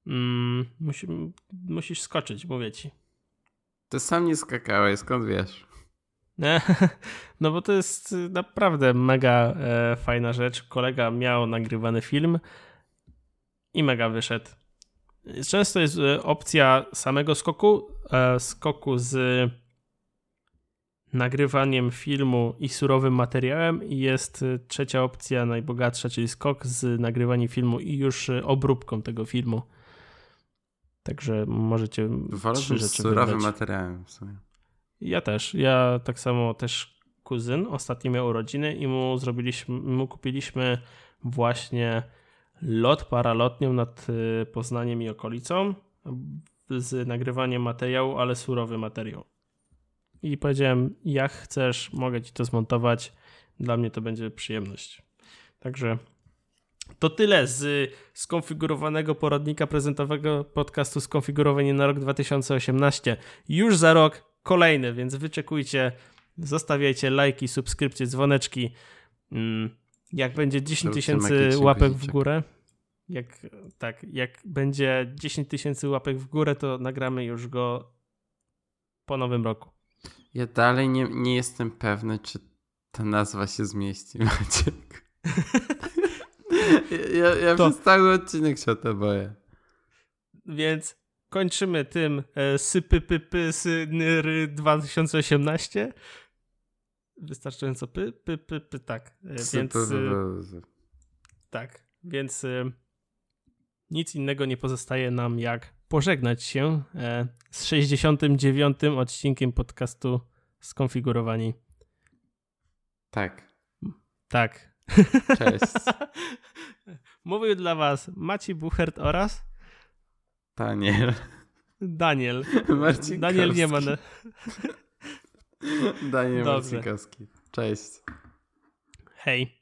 Speaker 1: Mm, musi, musisz skoczyć, mówię ci.
Speaker 2: To sam nie skakałeś, skąd wiesz? <laughs>
Speaker 1: No bo to jest naprawdę mega e, fajna rzecz. Kolega miał nagrywany film i mega wyszedł. Często jest e, opcja samego skoku, e, skoku z nagrywaniem filmu i surowym materiałem i jest trzecia opcja, najbogatsza, czyli skok z nagrywaniem filmu i już obróbką tego filmu. Także możecie
Speaker 2: trzy rzeczy surowym materiałem w sumie.
Speaker 1: Ja też. Ja tak samo też kuzyn ostatnio miał urodziny i mu zrobiliśmy, mu kupiliśmy właśnie lot paralotnią nad y, Poznaniem i okolicą. z nagrywaniem materiału, ale surowy materiał. I powiedziałem, jak chcesz, mogę ci to zmontować. Dla mnie to będzie przyjemność. Także to tyle z skonfigurowanego poradnika prezentowego podcastu Skonfigurowanie na rok 2018. Już za rok kolejny, więc wyczekujcie, zostawiajcie lajki, subskrypcje, dzwoneczki. Mm, jak będzie 10 tysięcy łapek w górę, jak, tak, jak będzie 10 tysięcy łapek w górę, to nagramy już go po nowym roku.
Speaker 2: Ja dalej nie, nie jestem pewny, czy ta nazwa się zmieści, <laughs> Maciek. <laughs> ja ja to... przez cały odcinek się o to boję.
Speaker 1: Więc kończymy tym e, sypypypy synyry 2018. Wystarczająco py, py, py, py tak. E, więc, e, tak, więc nic innego nie pozostaje nam jak pożegnać się z 69. odcinkiem podcastu Skonfigurowani.
Speaker 2: Tak.
Speaker 1: Tak.
Speaker 2: Cześć. <laughs>
Speaker 1: Mówił dla was Maciej Buchert oraz
Speaker 2: Daniel.
Speaker 1: Daniel. <laughs>
Speaker 2: Marcin
Speaker 1: Daniel nie ma. Na... <laughs>
Speaker 2: Daniel Marcinkowski. Cześć.
Speaker 1: Hej.